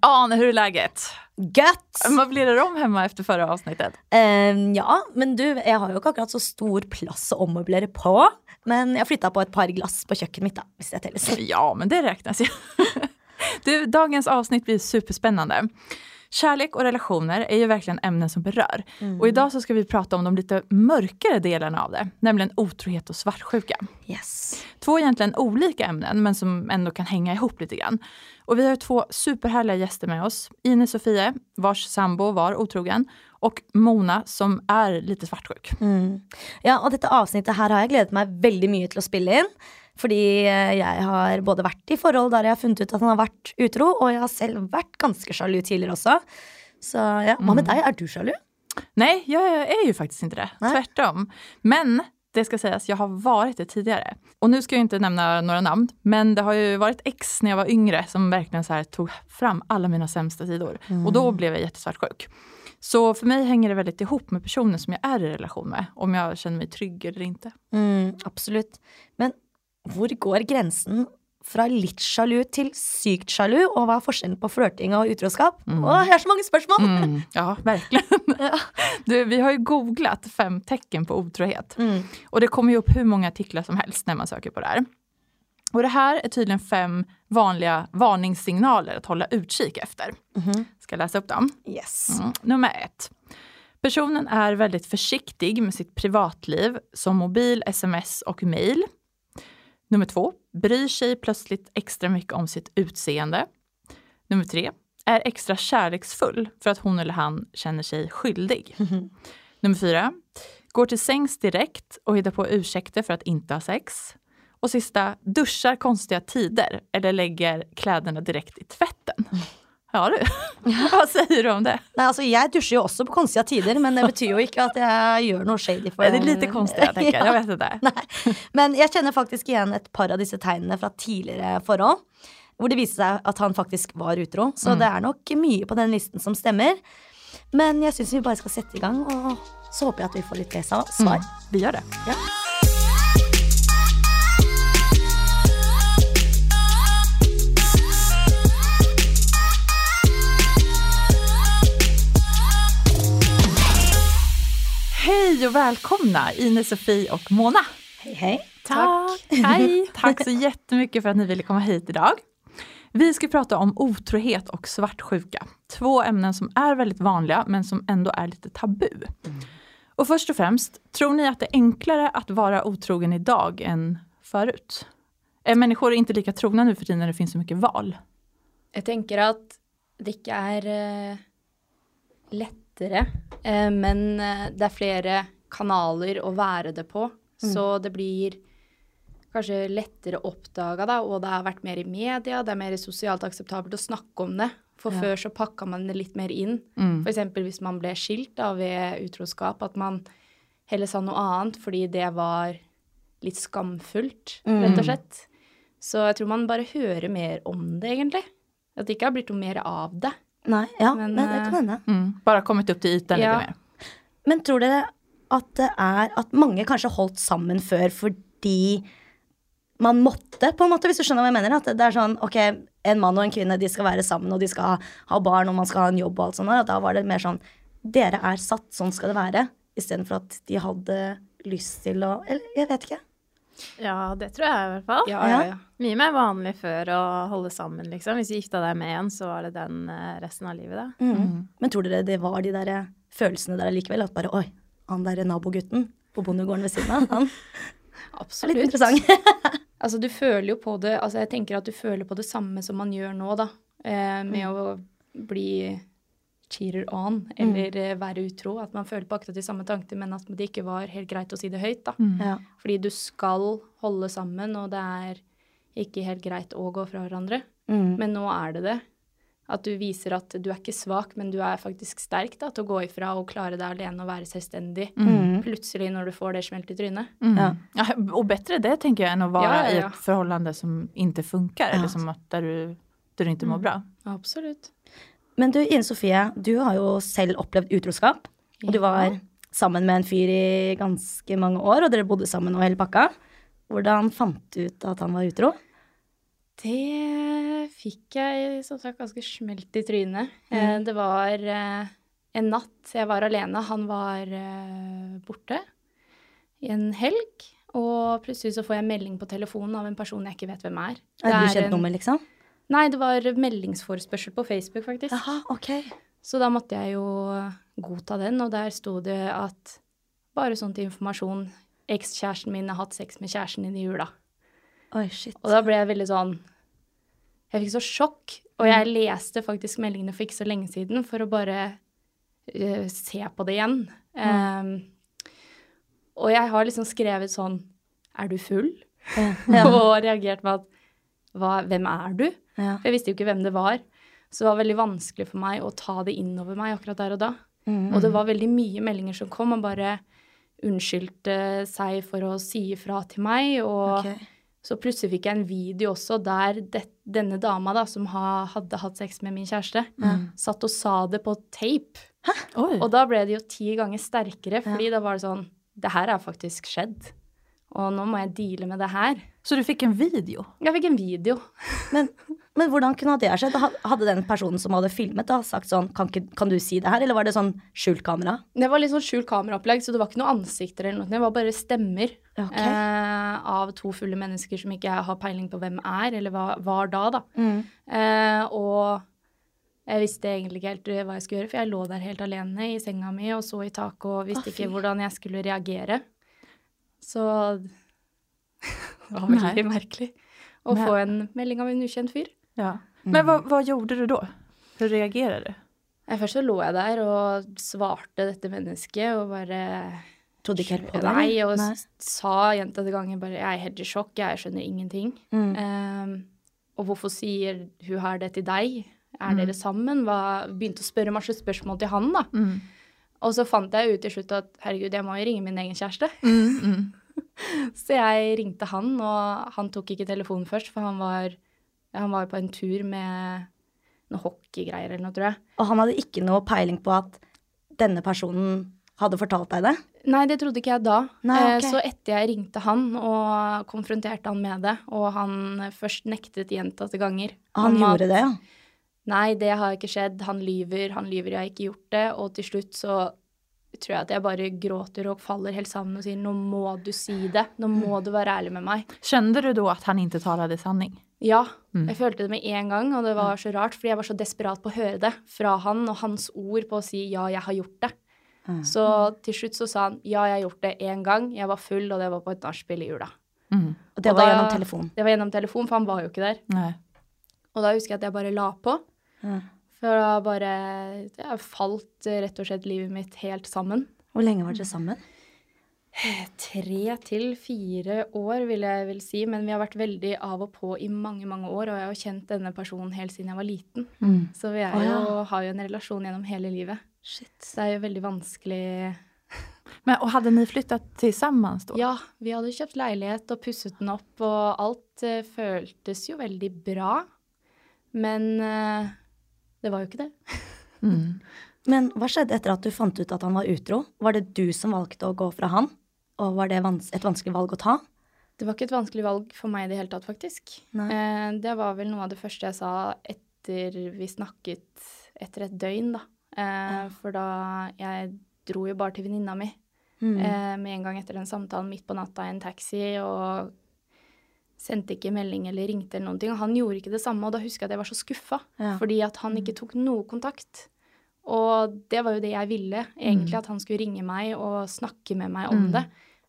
Ane, hur är läget? Gött! Vad blir det om hemma efter förra avsnittet? Um, ja, men du, jeg har jo ikke akkurat så stor plass å ommøblere på. Men jeg flytta på et par glass på kjøkkenet mitt, da, hvis det telles. Ja, men det räknas ju. Du, dagens avsnitt blir superspännande. Kärlek och relationer är ju verkligen ämnen som berör. Och idag så ska vi prata om de lite mörkare delarna av det, nämligen otrohet och svartsjuka. Yes. Två egentligen olika ämnen men som ändå kan hänga ihop lite grann. Och vi har två superhärliga gäster med oss. Ines Sofie, vars sambo var otrogen, och Mona som är lite svartsjuk. Ja, og dette avsnittet här har jeg gledet meg veldig mye til å spille inn. Fordi eh, jeg har både vært i forhold der jeg har funnet ut at han har vært utro, og jeg har selv vært ganske sjalu tidligere også. Så ja, hva med deg? Er du sjalu? Nej, jag är ju faktiskt inte det. Nej. Tvärtom. Men det ska sägas, jag har varit det tidigare. Och nu ska jag inte nämna några namn, men det har ju varit ex när jag var yngre som verkligen så här tog fram alla mina sämsta sidor. Och då blev jag jättesvartsjuk. Så för mig hänger det väldigt ihop med personen som jag är i relation med, om jag känner mig trygg eller inte. Mm, absolutt. Men hvor går grensen fra litt sjalu til sykt sjalu, og hva er forskjellen på flørting og utroskap? Å, jeg har så mange spørsmål! Mm, ja, virkelig. Du, vi har jo googlet fem tecken på utrohet, Mm. og det kommer jo opp hvor mange artikler som helst når man søker på det her. Og det her er tydeligvis fem vanlige varningssignaler att hålla utkik efter. Skal jeg lese opp dem? Yes. Mm. Nummer ett. Personen er veldig forsiktig med sitt privatliv som mobil, sms og mail. Nummer två. Bryr sig plötsligt extra mycket om sitt utseende. Nummer tre. Är extra kärleksfull för att hon eller han känner sig skyldig. Nummer fyra. Går till sängs direkt och hittar på ursäkter för att inte ha sex. Och sista, duschar konstiga tider eller lägger kläderna direkt i tvätten. Ja du, Hva sier du om det? Nei, altså, jeg dusjer jo også på konstige tider, men det betyr jo ikke at jeg gjør noe shady. For Är det lite konstig jeg tenker, jeg vet det. Nei. Men jeg kjenner faktisk igjen et par av disse tegnene fra tidligere forhold. Hvor det viste seg at han faktisk var utro. Så det er nok mye på den listen som stemmer. Men jeg syns vi bare skal sette i gang, og så håper jeg at vi får litt lesa svar. Vi gjør det. Ja. Hej och välkomna Ine-Sofie och Mona. Hei, hei. Tack. Hej. Tack så jättemycket för att ni ville komma hit idag. Vi ska prata om otrohet och svartsjuka. Två ämnen som är väldigt vanliga men som ändå är lite tabu. Och först och främst, tror ni att det är enklare att vara otrogen idag än förut? Är människor inte lika trogna nu för tiden när det finns så mycket val? Jeg tenker at det ikke er eh, lettere, eh, men eh, det er flere kanaler å være det på. Så det blir kanskje lettere oppdaga, da, og det har vært mer i media, det er mer sosialt akseptabelt å snakke om det. For før så pakka man det litt mer inn. Mm. Eksempel hvis man ble skilt da, ved utroskap, at man heller sa noe annet fordi det var litt skamfullt, rett og slett. Så jeg tror man bare hører mer om det, egentlig. At det ikke har blitt noe mer av det. Nei, ja, men, Men, det kan eh, hende. Mm. bare kommet opp til ytan Ja. litt mer? Men tror dere at det er at mange kanskje holdt sammen før fordi man måtte, på en måte, hvis du skjønner hva jeg mener? At det er sånn, ok, en mann og en kvinne, de skal være sammen, og de skal ha, ha barn, og man skal ha en jobb og alt sånt der. Og da var det mer sånn, dere er satt, sånn skal det være. Istedenfor at de hadde lyst til å Eller, jeg vet ikke. Ja, det tror jeg i hvert fall. Ja, ja, ja. Mye mer vanlig før å holde sammen, liksom. Hvis du gifta deg med en, så var det den eh, resten av livet, da. Mm. Men tror dere det var de der eh, følelsene der likevel? At bare oi, han derre nabogutten på bondegården ved siden av, han er litt interessant. Altså, du føler jo på det Altså, jeg tenker at du føler på det samme som man gjør nå, da. Eh, med å bli cheater on, eller eh, være utro. At man føler på akkurat de samme tankene, men at det ikke var helt greit å si det høyt, da. ja. Fordi du skal holde sammen, og det er ikke helt greit å gå fra hverandre. Mm. Men nå er det det. At du viser at du er ikke svak, men du er faktisk sterk da, til å gå ifra og klare deg alene og være selvstendig. Mm. Plutselig når du får det smelt i trynet. Mm. Ja. Ja, och bättre det tenker jeg, enn å være Ja, ja, i et forhold som ikke funker, Ja. eller som at der du, der du ikke mår bra. Absolutt. Men du, Ine Sofie, du har jo selv opplevd utroskap. Og du var sammen med en fyr i ganske mange år, og dere bodde sammen og hele pakka. Hvordan fant du ut at han var utro? Det fikk jeg som sagt ganske smelt i trynet. Mm. det var eh, en natt jeg var alene. Han var eh, borte i en helg. Og plutselig så får jeg melding på telefonen av en person jeg ikke vet hvem er. Er du kjent ukjent nummer, liksom? Nei, det var meldingsforespørsel på Facebook, faktisk. Aha, ok. Så da måtte jeg jo godta den, og der sto det at bare sånn til informasjon Ekskjæresten min har hatt sex med kjæresten din i jula. Oi, shit. Og da ble jeg veldig sånn Jeg fikk så sjokk. Og jeg leste faktisk meldingene for ikke så lenge siden for å bare uh, se på det igjen. Um, og jeg har liksom skrevet sånn Er du full? Ja. og reagert med at hva, Hvem er du? Ja. For jeg visste jo ikke hvem det var. Så det var veldig vanskelig for meg å ta det inn over meg akkurat der og da. Mm. Og det var veldig mye meldinger som kom, og bare unnskyldte seg for å si ifra til meg. Og okay. så plutselig fikk jeg en video også der det, denne dama da, som ha, hadde hatt sex med min kjæreste, satt og sa det på tape. Og da ble det jo ti ganger sterkere, fordi da var det sånn Det her er faktisk skjedd. Og nå må jeg deale med det her. Så du fikk en video? Jeg fikk en video. Men, men hvordan kunne det ha skjedd? Hadde den personen som hadde filmet, da, sagt sånn kan, ikke, kan du si det her, eller var det sånn skjult kamera? Det var litt sånn skjult kameraopplegg, så det var ikke noe ansikter eller noe. Det var bare stemmer okay. eh, av to fulle mennesker som ikke har peiling på hvem er, eller hva var da, da. Mm. Eh, og jeg visste egentlig ikke helt hva jeg skulle gjøre, for jeg lå der helt alene i senga mi og så i taket og visste oh, ikke hvordan jeg skulle reagere. Så det var veldig merkelig å Men- få en melding av en ukjent fyr. Ja. Men hva, hva gjorde du da? Hvordan reagerer du? Først så lå jeg der og svarte dette mennesket og bare Trodde ikke helt på deg? Nei, og Nei. sa gjentatte ganger bare Jeg er helt i sjokk, jeg skjønner ingenting. Mm. Um, og hvorfor sier hun her det til deg? Er Mm. dere sammen? Hva, begynte å spørre masse spørsmål til han, da. Mm. Og så fant jeg ut til slutt at herregud, jeg må jo ringe min egen kjæreste. Mm, mm. Så jeg ringte han, og han tok ikke telefonen først, for han var, han var på en tur med noe hockeygreier eller noe, tror jeg. Og han hadde ikke noe peiling på at denne personen hadde fortalt deg det? Nei, det trodde ikke jeg da. Nei, okay. Så etter jeg ringte han og konfronterte han med det, og han først nektet gjentatte ganger Han han gjorde at, det, ja. Nei, det har ikke skjedd. Han lyver. Han lyver, jeg har ikke gjort det. Og til slutt så tror jeg at jeg bare gråter og faller helt sammen og sier nå må du si det. Nå må du være ærlig med meg. Skjønner du da at han inte talade sanning? Ja, Mm. jeg følte det med en gang, og det var så rart, fordi jeg var så desperat på å høre det fra han og hans ord på å si ja, jeg har gjort det. Mm. Så til slutt så sa han ja, jeg har gjort det én gang. Jeg var full, og det var på et nachspiel i jula. Mm. Og det Og var da- gjennom telefon. Det var gjennom telefon, for han var jo ikke der. Nei. Og da husker jeg at jeg bare la på. Ja. For da bare ja, falt rett og slett livet mitt helt sammen. Hvor lenge var dere sammen? Tre til fire år, vil jeg vel si. Men vi har vært veldig av og på i mange, mange år. Og jeg har jo kjent denne personen helt siden jeg var liten. Mm. Så vi er Å, ja. jo, har jo en relasjon gjennom hele livet. Shit. Så det er jo veldig vanskelig Men, hadde hade ni flyttet sammen? då? Ja, vi hadde kjøpt leilighet og pusset den opp, og alt uh, føltes jo veldig bra. Men eh, det var jo ikke det. Mm. Men hva skjedde etter at du fant ut at han var utro? Var det du som valgte å gå fra han? Og var det vans et vanskelig valg å ta? Det var ikke et vanskelig valg for meg i det hele tatt, faktisk. Nei. Eh, det var vel noe av det første jeg sa etter vi snakket etter et døgn, da. Eh, For da Jeg dro jo bare til venninna mi Mm. eh, med en gang etter den samtalen midt på natta i en taxi, og sendte ikke melding eller ringte eller noen ting. Og han gjorde ikke det samme, og da husker jeg at jeg var så skuffa. Ja. Fordi at han ikke tok noe kontakt. Og det var jo det jeg ville, egentlig, at han skulle ringe meg og snakke med meg om Mm. det.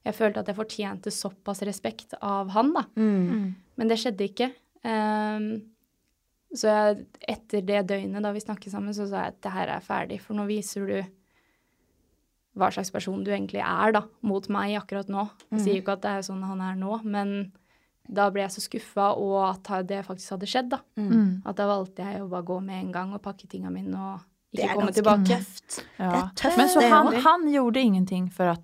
Jeg følte at jeg fortjente såpass respekt av han, da. Mm. Mm. Men det skjedde ikke. Um, så jeg, etter det døgnet da vi snakket sammen, så sa jeg at det her er ferdig. For nå viser du hva slags person du egentlig er da, mot meg akkurat nå. Jeg sier jo ikke at det er sånn han er nå, men da ble jeg så skuffa, og at det faktisk hadde skjedd. da. Mm. At da valgte jeg å bare gå med en gang og pakke tinga mine og Det ikke er komme ganske tilbake. tøft. Ja. Det er tøft. Men så han, han gjorde ingenting for å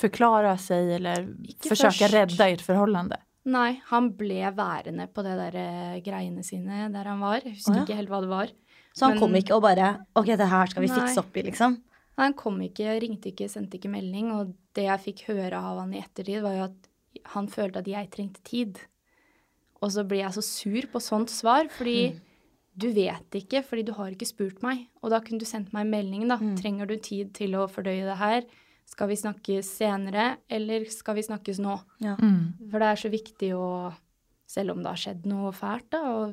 forklare seg eller Ikke forsøke først. redde ert forhold? Nei, han ble værende på det der eh, greiene sine der han var. Jeg husker oh, ja. ikke helt hva det var. Så han Men- kom ikke og bare Ok, det her skal vi Nei. fikse opp i, liksom? Han kom ikke, ringte ikke, sendte ikke melding. Og det jeg fikk høre av han i ettertid, var jo at han følte at jeg trengte tid. Og så blir jeg så sur på sånt svar, fordi du vet ikke, fordi du har ikke spurt meg. Og da kunne du sendt meg en melding, da. Trenger du tid til å fordøye det her? Skal vi snakkes senere, eller skal vi snakkes nå? Ja. Mm. For det er så viktig å, selv om det har skjedd noe fælt, da, å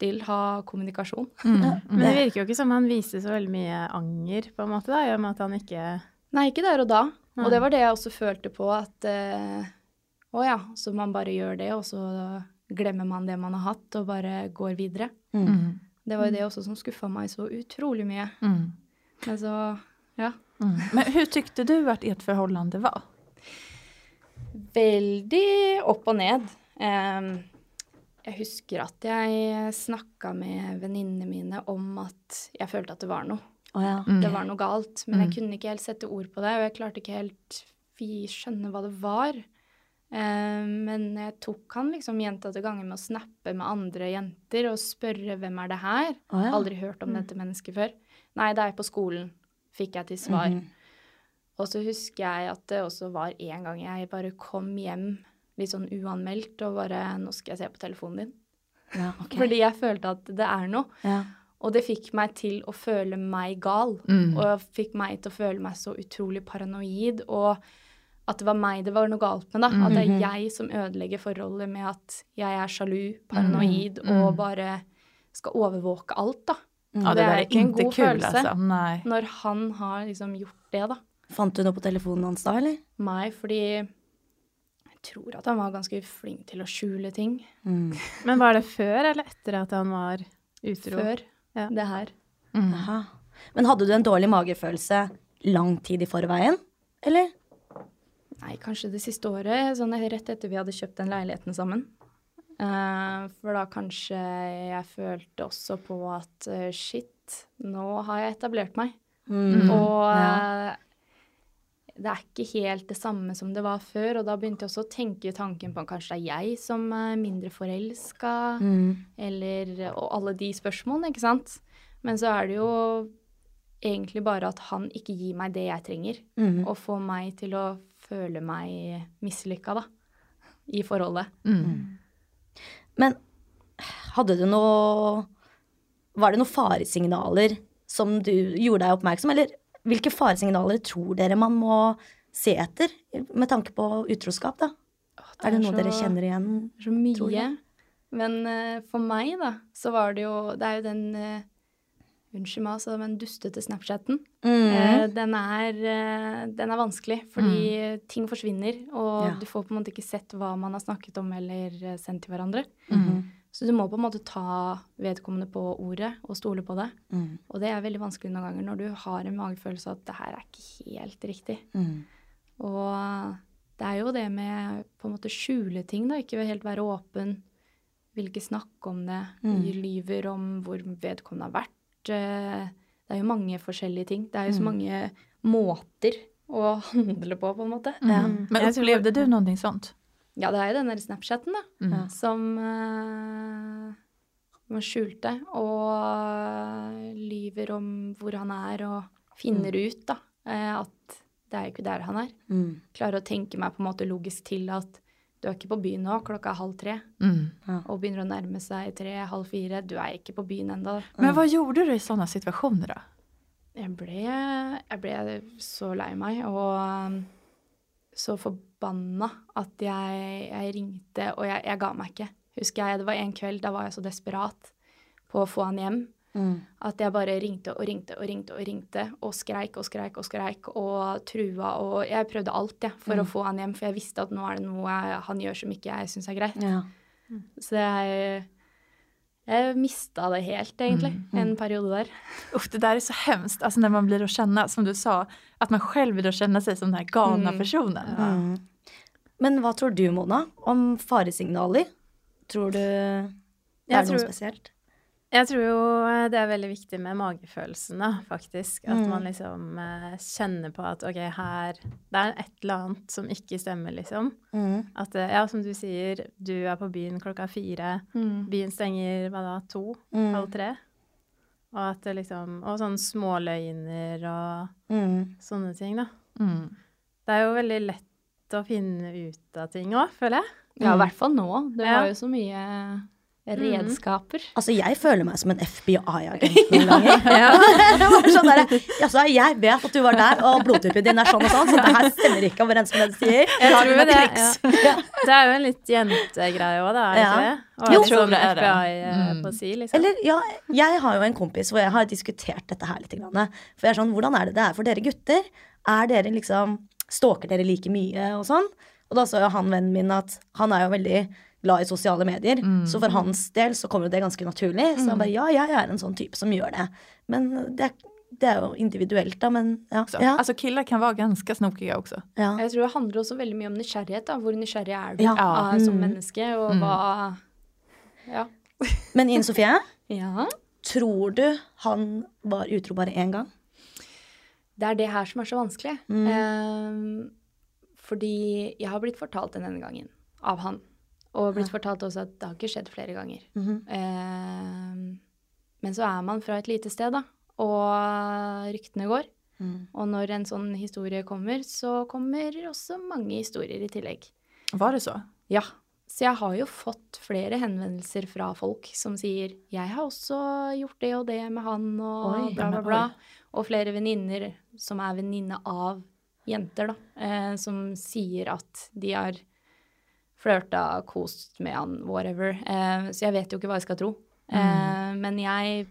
still ha kommunikasjon. Mm. Men det virker jo ikke som han viste så veldig mye anger, på en måte, da, i og med at han ikke Nei, ikke der og da. Nei. Og det var det jeg også følte på, at eh, å ja, så man bare gjør det, og så glemmer man det man har hatt, og bare går videre. Mm. Det var jo det også som skuffa meg så utrolig mye. Mm. Men så, ja. Mm. Men hvordan syntes du at ert forhold var? Veldig opp og ned. Um, jeg husker at jeg snakka med venninnene mine om at jeg følte at det var noe. Oh, ja. Mm. Det var noe galt. Men jeg Mm. kunne ikke helt sette ord på det, og jeg klarte ikke helt å skjønne hva det var. Eh, men jeg tok han liksom gjentatte ganger med å snappe med andre jenter og spørre hvem er det her? Oh, ja. Aldri hørt om dette mennesket før. Nei, det er på skolen, fikk jeg til svar. Mhm. Og så husker jeg at det også var en gang jeg bare kom hjem litt sånn uanmeldt og bare Nå skal jeg se på telefonen din. Ja, okay. Fordi jeg følte at det er noe. ja. Og det fikk meg til å føle meg gal. Mm. Og fikk meg til å føle meg så utrolig paranoid. Og at det var meg det var noe galt med. da. At det er Mhm. jeg som ødelegger forholdet med at jeg er sjalu, paranoid Mm. og bare skal overvåke alt. da. Ja, det, Det er ikke en god kul følelse. altså. Nej. Når han har liksom gjort det, da. Fant du noe på telefonen hans da, eller? Nei, fordi jeg tror at han var ganske flink til å skjule ting Mm. Men var det før eller etter at han var utro? før Ja. det her. Mm. Aha. Men hadde du en dårlig magefølelse lang tid i forveien, eller? Nei, kanskje det siste året, sånn rett etter vi hadde kjøpt den leiligheten sammen. Uh, for da kanskje jeg følte også på at uh, shit, nå har jeg etablert meg. Mm. Og Ja. eh, det er ikke helt det samme som det var før, og da begynte jeg også å tenke tanken på at kanskje det er jeg som er mindre forelska, Mm. eller Og alle de spørsmålene, ikke sant. Men så er det jo egentlig bare at han ikke gir meg det jeg trenger Mm. og får meg til å føle meg mislykka, da, i forholdet. Mm. Men hadde du noe Var det noen faresignaler som du gjorde deg oppmerksom, eller hvilke faresignaler tror dere man må se etter med tanke på utroskap, da? Er det noe dere kjenner igjen? Så mye. Men uh, for meg, da, så var det jo Det er jo den uh, Unnskyld meg, altså, men dustete Snapchatten. Mm. Eh, den, er, eh, den er vanskelig, fordi ting forsvinner, og Ja. du får på en måte ikke sett hva man har snakket om eller eh, sendt til hverandre. Mm. Så du må på en måte ta vedkommende på ordet og stole på det. Mm. Og det er veldig vanskelig noen ganger når du har en magefølelse at det her er ikke helt riktig. Mm. Og det er jo det med på en måte skjule ting, da. Ikke helt være åpen. Vil ikke snakke om det. Mm. Lyver om hvor vedkommende har vært. Eh, Det er jo mange forskjellige ting. Det er jo så Mm. mange måter å handle på, på en måte. Ja. Mm. Men opplevde du noe sånt? Ja, det er jo den der Snapchatten, da. Mm. Som uh, man skjulte. Og lyver om hvor han er, og finner ut, da, eh, at det er jo ikke der han er. Mm. Klarer å tenke meg på en måte logisk til at du er ikke på byen nå, klokka er halv tre, Mm. og begynner å nærme seg tre, halv fire. Du er ikke på byen ennå. Men hva gjorde du i sånne situasjoner, da? Jeg ble, jeg ble så lei meg og um, så forbanna at jeg, jeg ringte, og jeg, jeg ga meg ikke. Husker jeg, Det var en kveld, da var jeg så desperat på å få han hjem. Mm. At jeg bare ringte og ringte og ringte og ringte og skreik og skreik og skreik og trua og Jeg prøvde alt jeg, for å få han hjem, for jeg visste at nå er det noe jeg, han gjør som ikke jeg syns er greit. Ja. Så jeg, jeg mista det helt, egentlig, en periode der. Uff, det der er så hemskt, Altså, når man blir å kjenne, som du sa, at man selv vil å kjenne seg som den her galna Mm. personen. Mm. Men hva tror du, Mona, om faresignaler? Tror du det Jeg er noe tror- spesielt? Jeg tror jo eh, det er veldig viktig med magefølelsen, da, faktisk. At Mm. man liksom eh, kjenner på at ok, her Det er et eller annet som ikke stemmer, liksom. Mm. At eh, ja, som du sier, du er på byen klokka fire. Byen stenger hva da, to? Mm. Halv tre? Og at det liksom Og sånn småløgner og Mm. sånne ting, da. Mm. Det er jo veldig lett å finne ut av ting òg, føler jeg. Ja, i Mm. hvert fall nå. Det Ja. var jo så mye redskaper. Altså, jeg føler meg som en FBI-agent noen ganger. ja. var sånn der, altså, jeg vet at du var der, og blodtypen din er sånn og sånn, så det her stemmer ikke overens med det du sier. Jeg tror det, det, ja. det er jo en litt jentegreie òg, da, er Ja. ikke det? Å Jo. tror sånn det er. FBI eh, Mm. på si, liksom. Eller, ja, jeg har jo en kompis hvor jeg har diskutert dette her litt. For jeg er sånn, hvordan er det det er for dere gutter? Er dere liksom, Stalker dere like mye og sånn? Og da så jo han vennen min at han er jo veldig glad i sosiale medier. Så for hans del så kommer det ganske naturlig. Så han bare ja, jeg er en sånn type som gjør det. Men det er, det er jo individuelt, da. Men ja. Så, ja, Altså, killer kan være ganske snokige også. ja. Jeg tror det handler også veldig mye om nysgjerrighet. da. Hvor nysgjerrig er du Ja. ah, som Mm. menneske, og Mm. hva Ja. Men Ine Sofie, ja. tror du han var utro bare én gang? Det er det her som er så vanskelig. Mm. Eh, fordi jeg har blitt fortalt den ene gangen av han. Og blitt fortalt også at det har ikke skjedd flere ganger. Mm -hmm. eh, men så er man fra et lite sted, da. Og ryktene går. Mm. Og når en sånn historie kommer, så kommer også mange historier i tillegg. Var det så? Ja. Så jeg har jo fått flere henvendelser fra folk som sier 'jeg har også gjort det og det med han', og Oi, bla, bla, bla. Og flere venninner som er venninne av jenter, da, eh, som sier at de har flørta, kost med han, whatever. Eh, så jeg vet jo ikke hva jeg skal tro. Eh, men jeg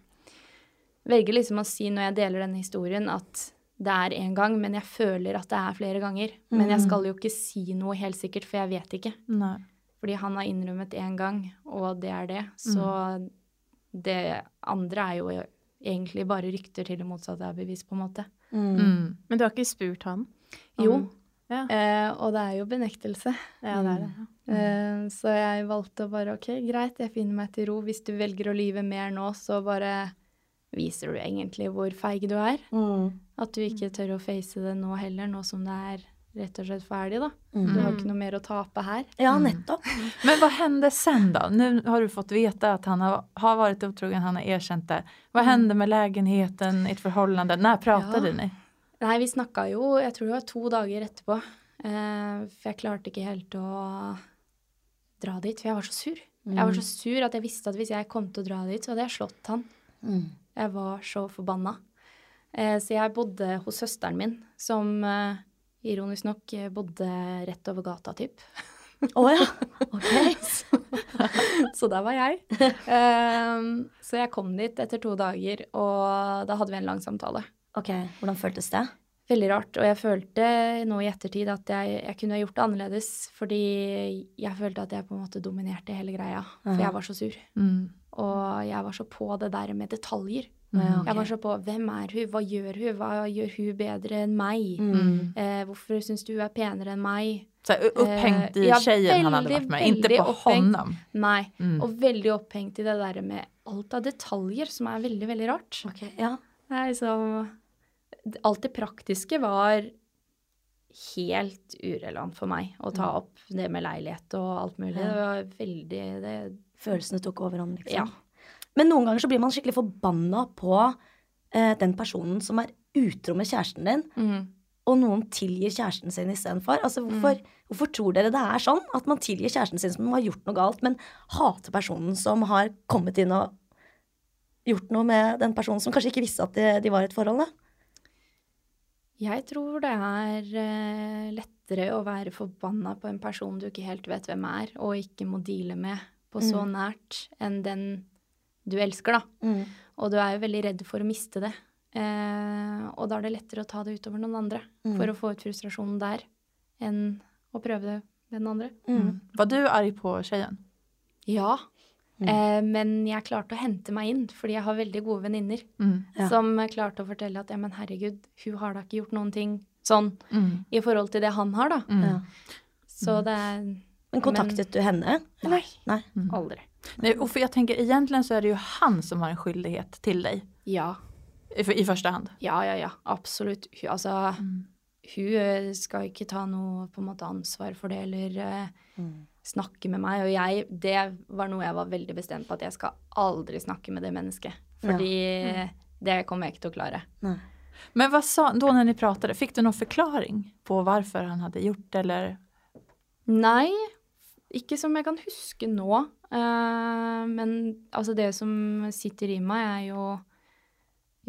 velger liksom å si når jeg deler denne historien, at det er én gang, men jeg føler at det er flere ganger. Men jeg skal jo ikke si noe helt sikkert, for jeg vet ikke. Nei. Fordi han har innrømmet én gang, og det er det. Så det andre er jo egentlig bare rykter til det motsatte er bevis, på en måte. Mm. Mm. Men du har ikke spurt han? Jo, Ja, eh, og det er jo benektelse. ja det er det. ja. Eh, så jeg valgte å bare OK, greit, jeg finner meg til ro. Hvis du velger å lyve mer nå, så bare viser du egentlig hvor feig du er. Mm. At du ikke tør å face det nå heller, nå som det er rett og slett ferdig, da. Mm. Du har ikke noe mer å tape her. Ja, nettopp. Men hva hender sen da? Nå har du fått vite at han har, har varit otrogen, han har erkjent det. hva hender med leiligheten, ditt forhold? Når prater Ja. ni? Nei, vi snakka jo, jeg tror det var to dager etterpå. Eh, for jeg klarte ikke helt å dra dit, for jeg var så sur. Jeg var så sur at jeg visste at hvis jeg kom til å dra dit, så hadde jeg slått han. Mm. Jeg var så forbanna. Eh, så jeg bodde hos søsteren min, som eh, ironisk nok eh, bodde rett over gata, typ. Å ja. Ok. så der var jeg. Um, så jeg kom dit etter to dager, og da hadde vi en lang samtale. Ok, Hvordan føltes det? Veldig rart. Og jeg følte nå i ettertid at jeg, jeg kunne ha gjort det annerledes. Fordi jeg følte at jeg på en måte dominerte hele greia. For jeg var så sur. Mm. Og jeg var så på det der med detaljer. Ja, okay. Jeg var så på hvem er hun, hva gjør hun, hva gjør hun bedre enn meg? Mm. Eh, hvorfor syns du hun er penere enn meg? Så här, upphängt i Eh, ja, tjejen han hadde vært med, inte på hånda honom. Nei. Mm. Og veldig opphengt i det der med alt av detaljer, som er veldig, veldig rart. Ok, ja. Er liksom Alt det praktiske var helt urelevant for meg å ta opp det med leilighet og alt mulig. Det var veldig det, Følelsene tok overhånd, liksom. Ja. Men noen ganger så blir man skikkelig forbanna på eh, den personen som er utro med kjæresten din, mm. og noen tilgir kjæresten sin istedenfor. Altså, hvorfor, hvorfor tror dere det er sånn? At man tilgir kjæresten sin som har gjort noe galt, men hater personen som har kommet inn og gjort noe med den personen som kanskje ikke visste at de, de var i et forhold? da? Jeg tror det er eh, lettere å være forbanna på en person du ikke helt vet hvem er, og ikke må deale med på så nært, enn den du elsker, da. Og du er jo veldig redd for å miste det. Eh, og da er det lettere å ta det utover noen andre for å få ut frustrasjonen der, enn å prøve det med den andre. Mm. Var du arg på tjejen? Ja. Eh, men jeg klarte å hente meg inn, fordi jeg har veldig gode venninner Mm. Ja. som klarte å fortelle at ja, men herregud, hun har da ikke gjort noen ting sånn Mm. i forhold til det han har, da. Mm. Ja. Så det er Men kontaktet du henne? Nei. Nei. Aldri. Nei, och för jag tänker egentligen så är det ju han som har en skyldighet til deg. Ja. i, i første hand. Ja, ja, ja. Absolutt. Hun, altså, hun eh, skal ikke ta noe på en måte ansvar for det, eller eh, snakke med meg. Og jeg, det var noe jeg var veldig bestemt på, at jeg skal aldri snakke med det mennesket. Fordi det kommer jeg ikke til å klare. Nei. Men hva sa, da når ni pratet, fikk du noen forklaring på hvorfor han hadde gjort det eller? Nei, Ikke som jeg kan huske nå. Uh, men altså det som sitter i meg, er jo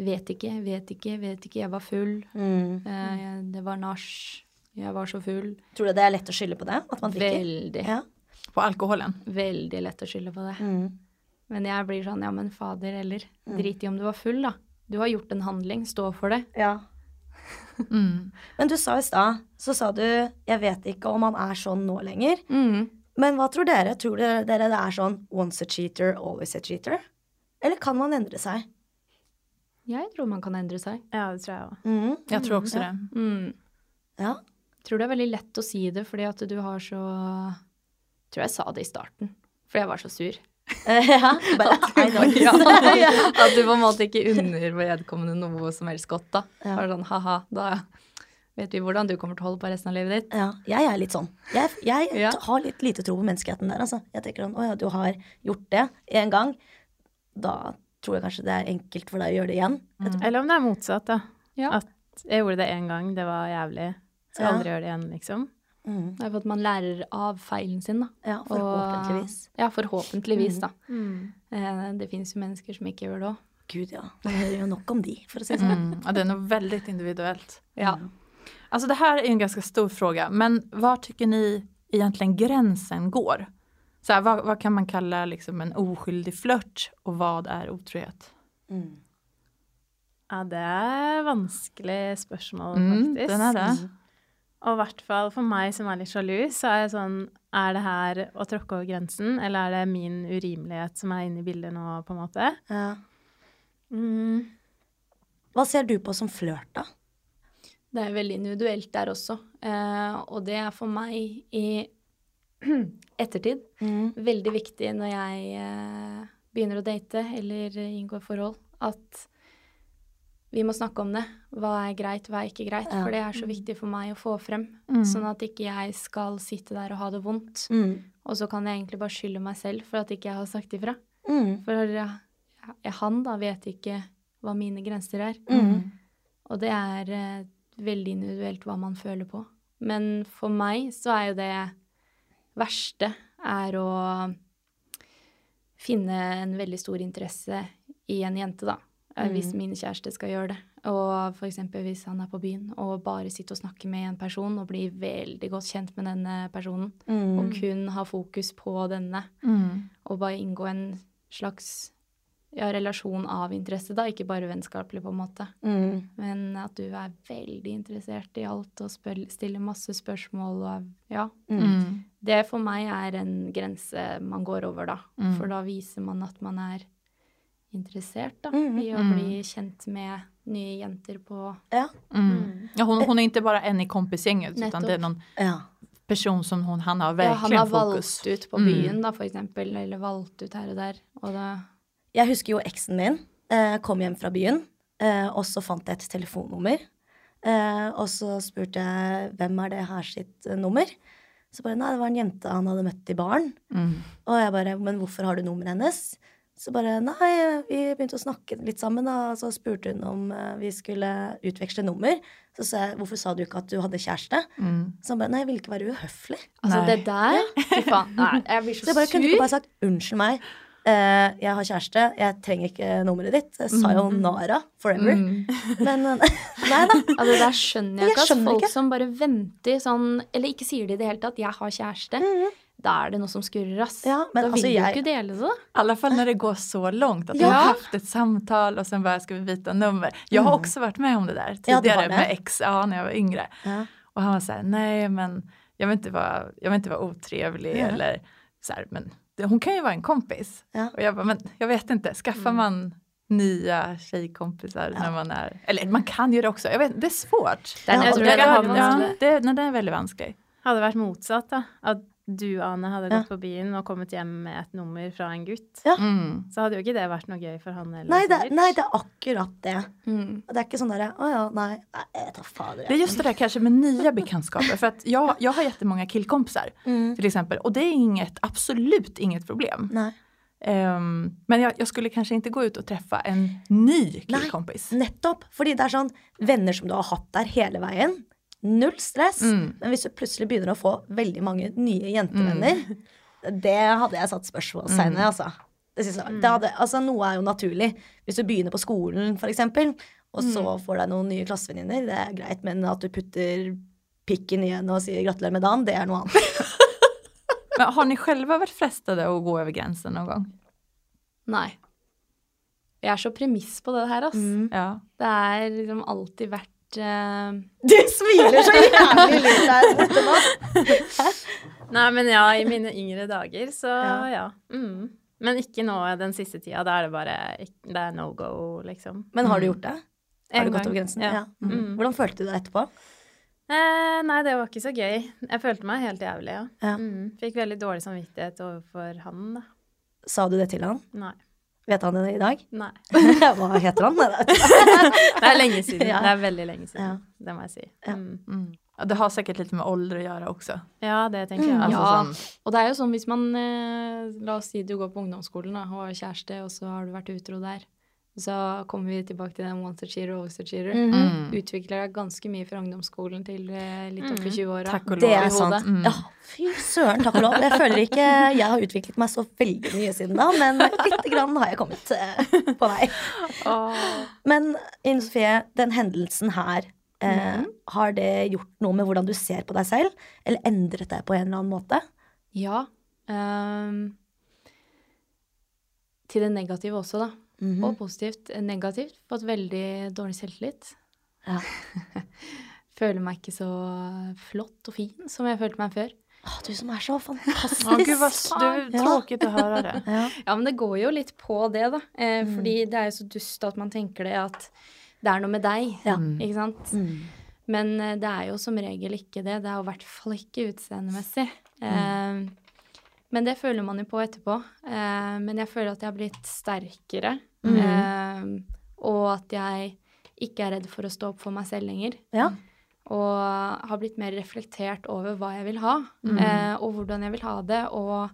Vet ikke, vet ikke, vet ikke. Jeg var full. Mm. eh, det var nach. Jeg var så full. Tror du det er lett å skylde på det? At man drikker? Veldig. Ja. På alkoholen. Veldig lett å skylde på det. Mm. Men jeg blir sånn, ja men fader heller. Drit i om du var full, da. Du har gjort en handling, stå for det. ja. Mm. Men du sa i stad, så sa du 'jeg vet ikke om han er sånn nå lenger'. Mm. Men hva tror dere? Tror dere det er sånn 'once a cheater, always a cheater'? Eller kan man endre seg? Jeg tror man kan endre seg. Ja, det tror jeg òg. Mm. Jeg tror også det. Mm. Ja. tror det er veldig lett å si det fordi at du har så Jeg tror jeg sa det i starten, fordi jeg var så sur. ja. Bare, I. Ja. At du på en måte ikke unner vedkommende noe som helst godt, da. Ja. Bare sånn ha-ha, da vet vi hvordan du kommer til å holde på resten av livet ditt. Ja, jeg er litt sånn. Jeg, jeg Ja. har litt lite tro på menneskeheten der, altså. Jeg tenker sånn, å ja, du har gjort det en gang. Da tror jeg kanskje det er enkelt for deg å gjøre det igjen. Mm. Eller om det er motsatt, da. Ja. At jeg gjorde det én gang, det var jævlig. Skal Ja. aldri gjør det igjen, liksom. Mm. Det er for at man lærer av feilen sin, da. Ja, forhåpentligvis. Og, ja, forhåpentligvis, da. Mm. Eh, Det fins jo mennesker som ikke gjør det òg. Gud, ja. Man hører jo nok om de, for å si det sånn. Mm. Ja, det er noe veldig individuellt. Ja. Alltså det här är en ganska stor fråga, men var tycker ni egentligen gränsen går? Så här, vad, vad kan man kalla liksom en oskyldig flört og hva er otrohet? Mm. Ja, det er vanskelig spørsmål, Mm, faktisk. den er det. Og i hvert fall for meg som er litt sjalu, så er jeg sånn Er det her å tråkke over grensen, eller er det min urimelighet som er inne i bildet nå, på en måte? Ja. Mm. Hva ser du på som flørt, da? Det er veldig individuelt der også. Eh, og det er for meg i ettertid Mm. veldig viktig når jeg eh, begynner å date eller inngår forhold, at vi må snakke om det. Hva er greit, hva er ikke greit? Ja. For det er så viktig for meg å få frem. Sånn at ikke jeg skal sitte der og ha det vondt. Mm. Og så kan jeg egentlig bare skylde meg selv for at ikke jeg har sagt ifra. Mm. For jeg, han da vet ikke hva mine grenser er. Mm. Og det er eh, veldig individuelt hva man føler på. Men for meg så er jo det verste er å finne en veldig stor interesse i en jente, da. Eh, Hvis min kjæreste skal gjøre det. Og for eksempel hvis han er på byen og bare sitter og snakker med en person og blir veldig godt kjent med denne personen, Mm. og kun har fokus på denne, Mm. og bare inngå en slags ja, relasjon av interesse, da, ikke bare vennskapelig, på en måte. Mm. Men at du er veldig interessert i alt og spør, stiller masse spørsmål og Ja. Mm. Det for meg er en grense man går over, da. Mm. For da viser man at man er interessert, da. Mm. I å Mm. bli kjent med nye jenter på Ja. Mm. Ja, hon, hon är inte bara en i kompisgänget utan det är någon ja. person som hon, han har Ja, han har fokus. valgt ut på Mm. byen, da, for eksempel. Eller valgt ut her og der. Og da Jeg husker jo eksen min eh, kom hjem fra byen, eh, og så fant jeg et telefonnummer. Eh, og så spurte jeg hvem er det her sitt eh, nummer. Så bare nei, det var en jente han hadde møtt i baren. Mm. Og jeg bare men hvorfor har du nummeret hennes? Så bare nei, vi begynte å snakke litt sammen, da. Så spurte hun om eh, vi skulle utveksle nummer. Så sa jeg hvorfor sa du ikke at du hadde kjæreste? Mm. Så han bare nei, jeg ville ikke være uhøflig. Altså, Nei. det der Fy faen. Nei, jeg blir Så så, jeg bare kunne du ikke bare sagt unnskyld meg. Uh, jeg har kjæreste, jeg trenger ikke nummeret ditt. Sayonara forever. Mm. Men eh, nei da. Altså, det der skjønner jeg Jeg ikke. At skjønner folk ikke. som bare venter sånn Eller ikke sier det i det hele tatt. 'Jeg har kjæreste'. Da er det noe som skurrer, ass. Ja, men da altså, vil du jeg- ikke dele det. I alle fall når det går så langt. At Ja. du har haft et samtal og sen bare skal vi byta nummer. Jeg har også vært med om det der tidligere Ja, det. med ex, ja, når jeg var yngre. Ja. Og han var sånn Nei, men jeg vil ikke være, jeg vil ikke være otrevlig Ja. eller sånn men det, hon kan jo være en kompis. Ja. jeg bare bara, men jeg vet ikke. skaffar Mm. man nye tjejkompisar Ja. när man är, eller man kan ju det också, jag vet, det är svårt. Det er Ja, det, det, tror det det er er veldig vanskelig. det, det är väldigt vanskligt. Hadde vært motsatt, da. At du, Ane, hadde Ja. gått på byen og kommet hjem med et nummer fra en gutt. Ja. Mm. Så hadde jo ikke det vært noe gøy for han heller. Nei, det, nei, det er akkurat det. Mm. Det er ikke sånn derre Å ja, nei, jeg tar fader. Det är just det där kanske med nya bekantskaper. För att jag, jag har jättemånga killkompisar Mm. till exempel. Och det är inget, absolut inget problem. Nei. Um, men jeg, jeg, skulle kanskje ikke gå ut og treffe en ny killkompis. Nei, Nettopp. Fordi det er sånn venner som du har hatt der hele veien. Null stress. Mm. Men hvis du plutselig begynner å få veldig mange nye jentevenner, det hadde jeg satt spørsmålstegn ved, altså. Det synes jeg, det hadde, altså. Noe er jo naturlig. Hvis du begynner på skolen, for eksempel, og så får deg noen nye klassevenninner, det er greit, men at du putter pikken igjen og sier gratulerer med dagen, det er noe annet. Men har ni själva varit frestade å gå over grensen noen gang? Nei. Jeg er så premiss på det her, ass. Ja. Det er liksom alltid vært eh, Du smiler så jævlig litt der borte nå. Nei, men ja, i mine yngre dager, så Ja. ja. Mm. Men ikke nå den siste tida. Da er det bare Det er no go, liksom. Men har du gjort det? Har du gått over grensen? ja. Ja. Mm. Mm. Hvordan følte du deg etterpå? Eh, nei, det var ikke så gøy. Jeg følte meg helt jævlig, ja. Ja. Mm. Fikk veldig dårlig samvittighet overfor han, da. Sa du det til han? Nei. Vet han det i dag? Nei. Hva heter han? Det- Det er lenge siden. Ja. Det er veldig lenge siden. Ja. Det må jeg si. Ja. Mm. Mm. Det har sikkert litt med ålder å gjøre også. Ja, det tenker jeg. Mm. Altså, Ja. sånn- Og det er jo sånn hvis man eh, La oss si du går på ungdomsskolen da, og har kjæreste, og så har du vært utro der. Så kommer vi tilbake til den once a cheater always a cheater. Mm. Utvikler deg ganske mye fra ungdomsskolen til eh, litt opp i 20-åra. og lov. Det er sant. Mm. Ja, fy søren, takk og lov. Jeg føler ikke jeg har utviklet meg så veldig mye siden da, men lite grann har jeg kommet eh, på vei. Men Ine Sofie, den hendelsen her, eh, har det gjort noe med hvordan du ser på deg selv? Eller endret deg på en eller annen måte? Ja. Um, til det negative også, da. Mhm. Og positivt. Negativt. Fått veldig dårlig selvtillit. Ja. Føler meg ikke så flott og fin som jeg følte meg før. Å, du som er så fantastisk. Å, gud vad s- å høre det. Ja. Ja, men det går jo litt på det, da. Eh, Fordi det er jo så dust at man tenker det at det er noe med deg. Ja. Ikke sant? Mm. Men eh, det er jo som regel ikke det. Det er jo i hvert fall ikke utseendemessig. Eh, men det føler man jo på etterpå. Eh, men jeg føler at jeg har blitt sterkere. Eh, og at jeg ikke er redd for å stå opp for meg selv lenger. ja. Og har blitt mer reflektert over hva jeg vil ha, eh, og hvordan jeg vil ha det. Og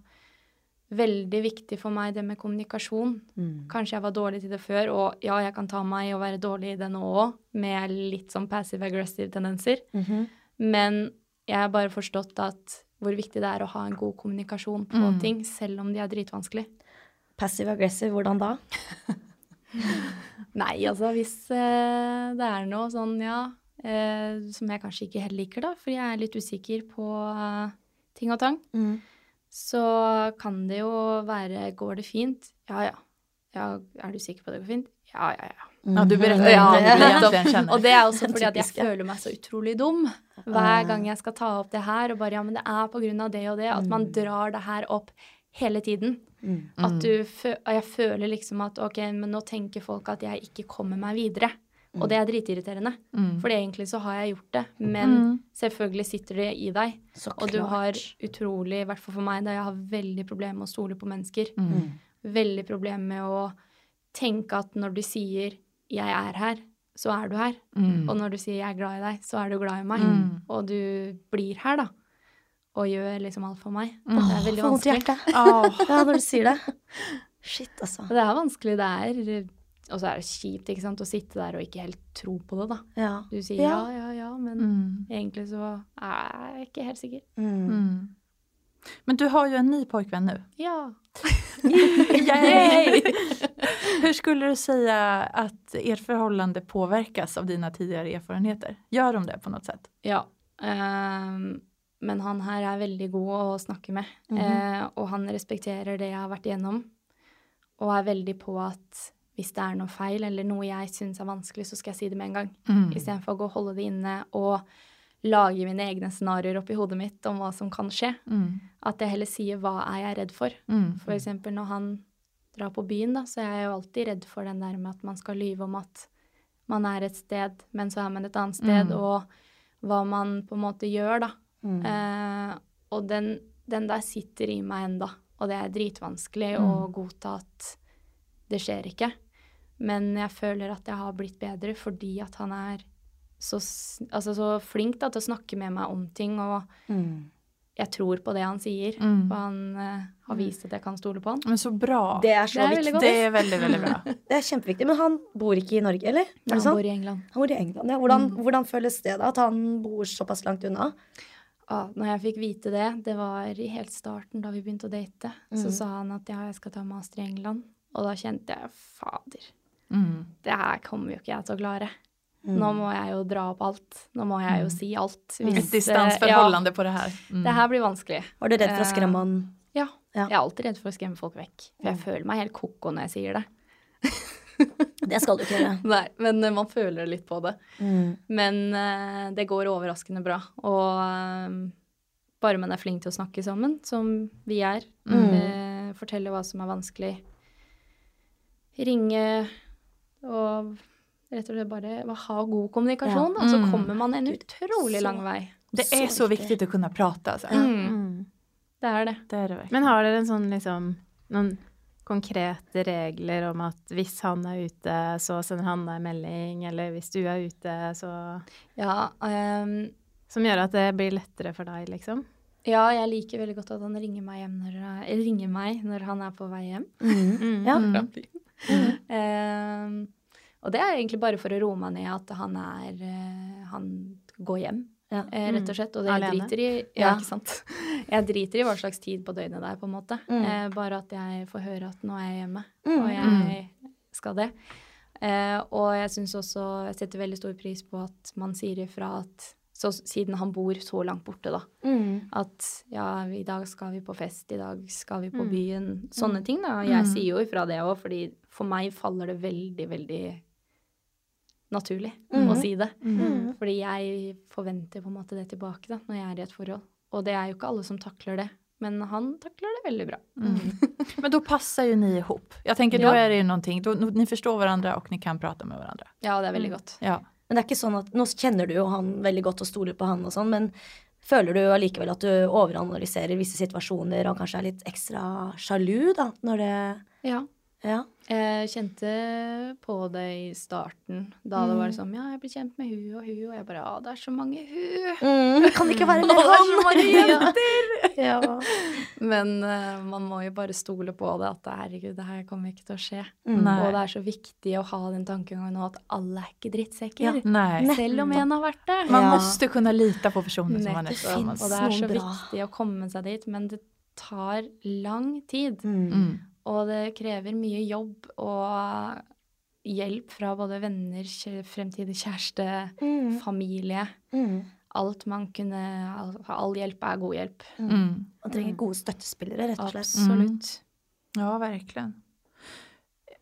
veldig viktig for meg det med kommunikasjon. Mm. Kanskje jeg var dårlig til det før, og ja, jeg kan ta meg og være dårlig i det nå òg, med litt sånn passive-aggressive tendenser. -hmm. Men jeg har bare forstått at hvor viktig det er å ha en god kommunikasjon på Mm. ting, selv om de er dritvanskelig. Passive aggressive, hvordan da? Nei, altså hvis eh, det er noe sånn, ja, eh, som jeg kanskje ikke helt liker, da, fordi jeg er litt usikker på eh, ting og tang, Mm. så kan det jo være Går det fint? Ja, ja. ja er du sikker på at det går fint? Ja, ja, ja. Ja, du beretter Ja, nettopp. Og det er også fordi at jeg føler meg så utrolig dum hver gang jeg skal ta opp det her, og bare ja, men det er på grunn av det og det, at man drar det her opp hele tiden. Mm. At du fø jeg føler liksom at ok, men nå tenker folk at jeg ikke kommer meg videre. Og det er dritirriterende. Mm. For egentlig så har jeg gjort det, men Mm. selvfølgelig sitter det i deg. Så Og du har utrolig, i hvert fall for meg, da jeg har veldig problemer med å stole på mennesker. Mm. Veldig problemer med å tenke at når du sier 'jeg er her', så er du her. Mm. Og når du sier 'jeg er glad i deg', så er du glad i meg. Mm. Og du blir her, da. Og gjør liksom alt for meg. Det er veldig Får vondt i vanskelig. hjertet. Ja, når du sier det. Shit, altså. Det er vanskelig, det er Og så er det kjipt ikke sant, å sitte der og ikke helt tro på det, da. Ja. Du sier ja, Ja. ja, ja, men Mm. egentlig så er jeg ikke helt sikker. Mm. Mm. Men du har jo en ny pojkvenn nå. Ja. Yay! Hur skulle du si at ert förhållande påverkas av dine tidligere erfarenheter? Gjør de det på noe sett? Ja. ehm, men han her er veldig god å snakke med. Mhm. eh, og han respekterer det jeg har vært igjennom. Og er veldig på at hvis det er noe feil eller noe jeg syns er vanskelig, så skal jeg si det med en gang. Mm. Istedenfor å gå og holde det inne og lage mine egne scenarioer oppi hodet mitt om hva som kan skje. Mm. At jeg heller sier hva er jeg redd for. Mm. For eksempel når han drar på byen, da, så er jeg jo alltid redd for den der med at man skal lyve om at man er et sted, men så er man et annet sted, Mm. og hva man på en måte gjør, da. Mm. Eh, og den, den der sitter i meg enda, og det er dritvanskelig Mm. å godta at det skjer ikke. Men jeg føler at jeg har blitt bedre fordi at han er så, altså så flink da, til å snakke med meg om ting, og Mm. jeg tror på det han sier. Mm. Og han uh, har vist at jeg kan stole på han. Men så bra. Det er så Det er viktig. Det er veldig, veldig bra. Det er kjempeviktig. Men han bor ikke i Norge, eller? Er Han bor i England. Han bor i England. Ja. Hvordan, Mm. hvordan føles det da, at han bor såpass langt unna? Ah, når jeg fikk vite det, det var i helt starten da vi begynte å date, så Mhm. sa han at ja, jeg skal ta master i England. Og da kjente jeg fader, Mm. det her kommer jo ikke jeg til å klare. Mm. Nå må jeg jo dra opp alt. Nå må jeg jo si alt. Et distanseforholdende ja, på det her. eh, Mm. Det her blir vanskelig. Var du redd for å Eh, skremme han? Ja. Ja. Jeg er alltid redd for å skremme folk vekk. For jeg Mm. føler meg helt ko-ko når jeg sier det. Det skal du ikke gjøre. Nei, men eh, man føler litt på det. Mm. Men uh, det går overraskende bra. Og uh, bare man er flink til å snakke sammen, som vi er, Mm. uh, fortelle hva som er vanskelig, ringe og rett og slett bare ha god kommunikasjon, Ja. da, så Mm. kommer man en utrolig så- lang vei. Det er så Så viktig å kunne prate. Altså. Mm. Mm. Det er det. Det er det. Men har dere en sånn liksom noen konkrete regler om at hvis han er ute, så sender han deg melding, eller hvis du er ute, så Ja, Um, Som gjør at det blir lettere for deg, liksom? ja, jeg liker veldig godt at han ringer meg, hjem når, eller ringer meg når han er på vei hjem. Mm. Mm. Ja. Mm. Um, og det er egentlig bare for å roe meg ned at han er eh, Han går hjem, Ja. eh, rett og slett. Og det jeg Alene? driter i Ja, ikke sant. Jeg driter i hva slags tid på døgnet det er, på en måte. Mm. Eh, bare at jeg får høre at nå er jeg hjemme, Mm. og jeg skal det. Eh, og jeg syns også Jeg setter veldig stor pris på at man sier ifra at så, Siden han bor så langt borte, da. Mm. At ja, i dag skal vi på fest, i dag skal vi på Mm. byen. Sånne ting, da. Jeg Mm. sier jo ifra det òg, fordi for meg faller det veldig, veldig naturlig Mm. å si det. Mm. Fordi jeg forventer på en måte det tilbake da, når jeg er i et forhold. Og det er jo ikke alle som takler det. Men han takler det veldig bra. Mm. Men da passer jo ni ihop. Jeg tenker, ja. Da er det jo noe. då, ni forstår hverandre, og ni kan prate med hverandre. Ja, det er veldig Mm. godt. Ja. Men det er ikke sånn at Nå kjenner du jo han veldig godt og stoler på han og sånn, men føler du allikevel at du overanalyserer visse situasjoner og kanskje er litt ekstra sjalu, da, når det Ja. Ja. Jeg kjente på det i starten, da det var sånn Ja, jeg blir kjent med hun og hun, og jeg bare Ja, det er så mange hun. Mm, kan ikke være Å, han, det er så mange jenter! ja. Men uh, man må jo bare stole på det, at herregud, det her kommer ikke til å skje. Mm. Og det er så viktig å ha den tankegangen nå at alle er ikke drittsekker. Ja. Selv om en har vært det. Man Ja. måtte kunne lita på personen som man er sammen med. Og det er så bra. viktig å komme seg dit, men det tar lang tid. Mm. Mm. Og det krever mye jobb og hjelp fra både venner, fremtidig kjæreste, Mm. familie. Mm. Alt man kunne All, all hjelp er god hjelp. Mm. Man trenger gode støttespillere, rett og slett. Absolutt. Ja, virkelig.